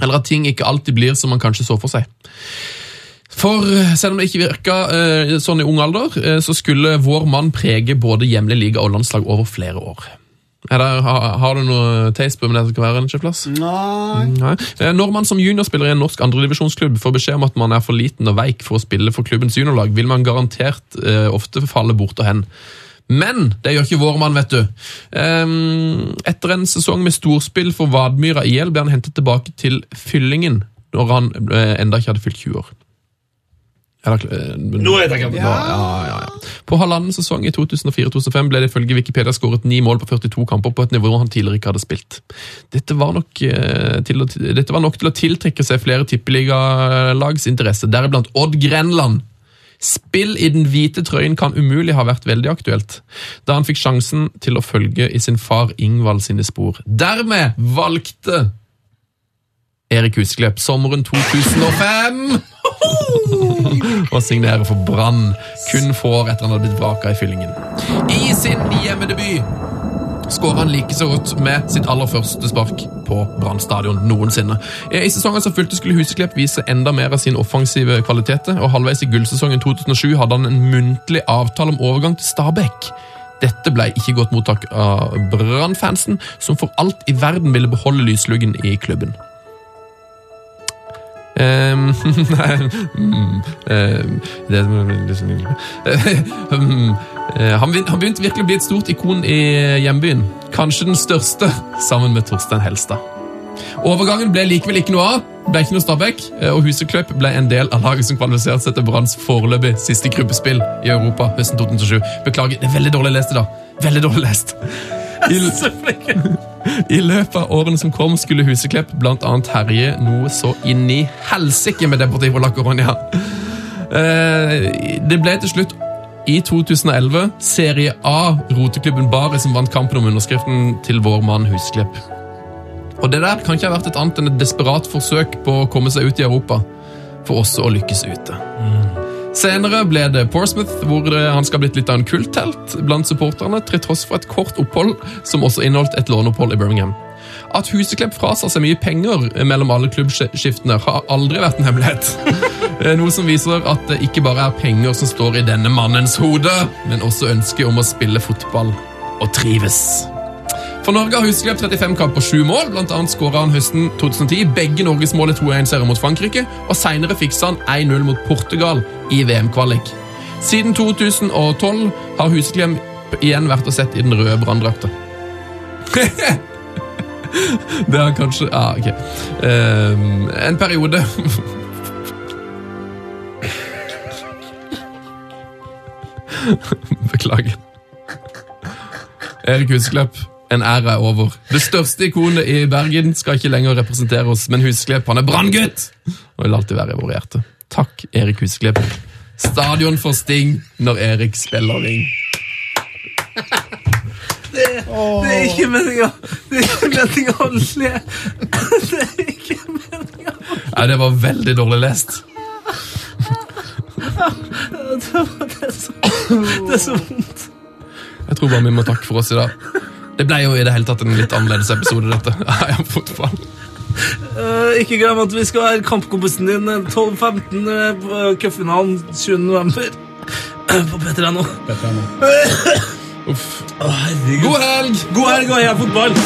Eller at ting ikke alltid blir som man kanskje så for seg. For eh, selv om det ikke virka eh, sånn i ung alder, eh, så skulle vår mann prege både hjemlig liga og landslag over flere år. Er det, har, har du noe taste på hvem det skal være en sjefplass? Nei. Nei. Eh, Når man som juniorspiller i en norsk andredivisjonsklubb får beskjed om at man er for liten og veik for å spille for klubbens juniorlag, vil man garantert eh, ofte falle bort og hen. Men det gjør ikke vår mann, vet du. Ehm, etter en sesong med storspill for Vadmyra IL ble han hentet tilbake til Fyllingen når han eh, enda ikke hadde fylt 20 år. Er det, eh, Nå er ikke. ja, ja, ja. På halvannen sesong i 2004-2005 ble det ifølge Wikipedia skåret ni mål på 42 kamper på et nivå han tidligere ikke hadde spilt. Dette var nok, eh, til å, var nok til å tiltrekke seg flere tippeligalags interesse, deriblant Odd Grenland. Spill i den hvite trøyen kan umulig ha vært veldig aktuelt, da han fikk sjansen til å følge i sin far Ingvald sine spor. Dermed valgte Erik Husklepp sommeren 2005 å signere for Brann kun få år etter han hadde blitt vraka i fyllingen. I sin hjemmedebut skåra han like så godt med sitt aller første spark på Brann stadion noensinne. I sesongen som fulgte skulle Huseklepp vise enda mer av sin offensive kvaliteter, og halvveis i gullsesongen 2007 hadde han en muntlig avtale om overgang til Stabæk. Dette ble ikke godt mottak av Brann-fansen, som for alt i verden ville beholde lysluggen i klubben. Ehm, mm, ehm, det liksom han, begynte virkelig å bli et stort ikon i hjembyen. Kanskje den største, sammen med Torstein Helstad. Overgangen ble likevel ikke noe av. Ble ikke noe Stabæk, eh, og Husekløp ble en del av laget som kvalifiserte seg til Branns foreløpig siste gruppespill i Europa høsten 2007. Beklager, det er veldig dårlig lest i dag. Veldig dårlig lest. I, I løpet av årene som kom, skulle Huseklepp annet herje noe så inn i helsike med Deportivo la Coronia. Eh, Det ble til slutt i 2011 Serie A roteklubben Bari som vant kampen om underskriften til vår mann Huseklepp. Og det der kan ikke ha vært et annet enn et desperat forsøk på å komme seg ut i Europa, for også å lykkes ute. Senere ble det Portsmouth, hvor han skal ha blitt litt av en kulthelt blant supporterne, til tross for et kort opphold som også inneholdt et låneopphold i Birmingham. At Huseklepp frasa seg mye penger mellom alle klubbskiftene, har aldri vært en hemmelighet. Eh, Noe som viser at det ikke bare er penger som står i denne mannens hode, men også ønsket om å spille fotball og trives. For Norge har Huseklepp 35 kamp på 7 mål. Blant annet skåra han høsten 2010 begge Norges mål i 2-1-serier mot Frankrike, og senere fiksa han 1-0 mot Portugal i VM-kvalik. Siden 2012 har Huseklepp igjen vært å sett i den røde branndrakta. Det har kanskje Ja, ok. Um, en periode Beklager. Erik Husklepp, en æra er over. Det største ikonet i Bergen skal ikke lenger representere oss, men Husklepp han er branngutt og vil alltid være i våre hjerter. Takk, Erik Husklepp. Stadion for Sting når Erik spiller ring. Det er ikke meninga Det er ikke meninga å le. Det er ikke meninga Nei, det var veldig dårlig lest. Det så, det så vondt. Jeg tror bare vi må takke for oss i dag. Det ble jo i det hele tatt en litt annerledes episode, dette. Heia fotball. Uh, ikke glem at vi skal være kampkompisen din eh, 12-15 eh, på cupfinalen 20. november. Eh, På P3 nå. Uff. God helg! God helg og heia fotball!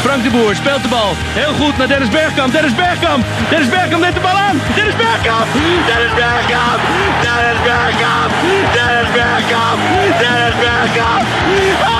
Frank de Boer speelt de bal. Heel goed naar Dennis Bergkamp. Dennis Bergkamp. Dennis Bergkamp neemt de bal aan. Dennis Bergkamp. Dennis Bergkamp. Dennis Bergkamp. Dennis Bergkamp. Dennis Bergkamp. Oh!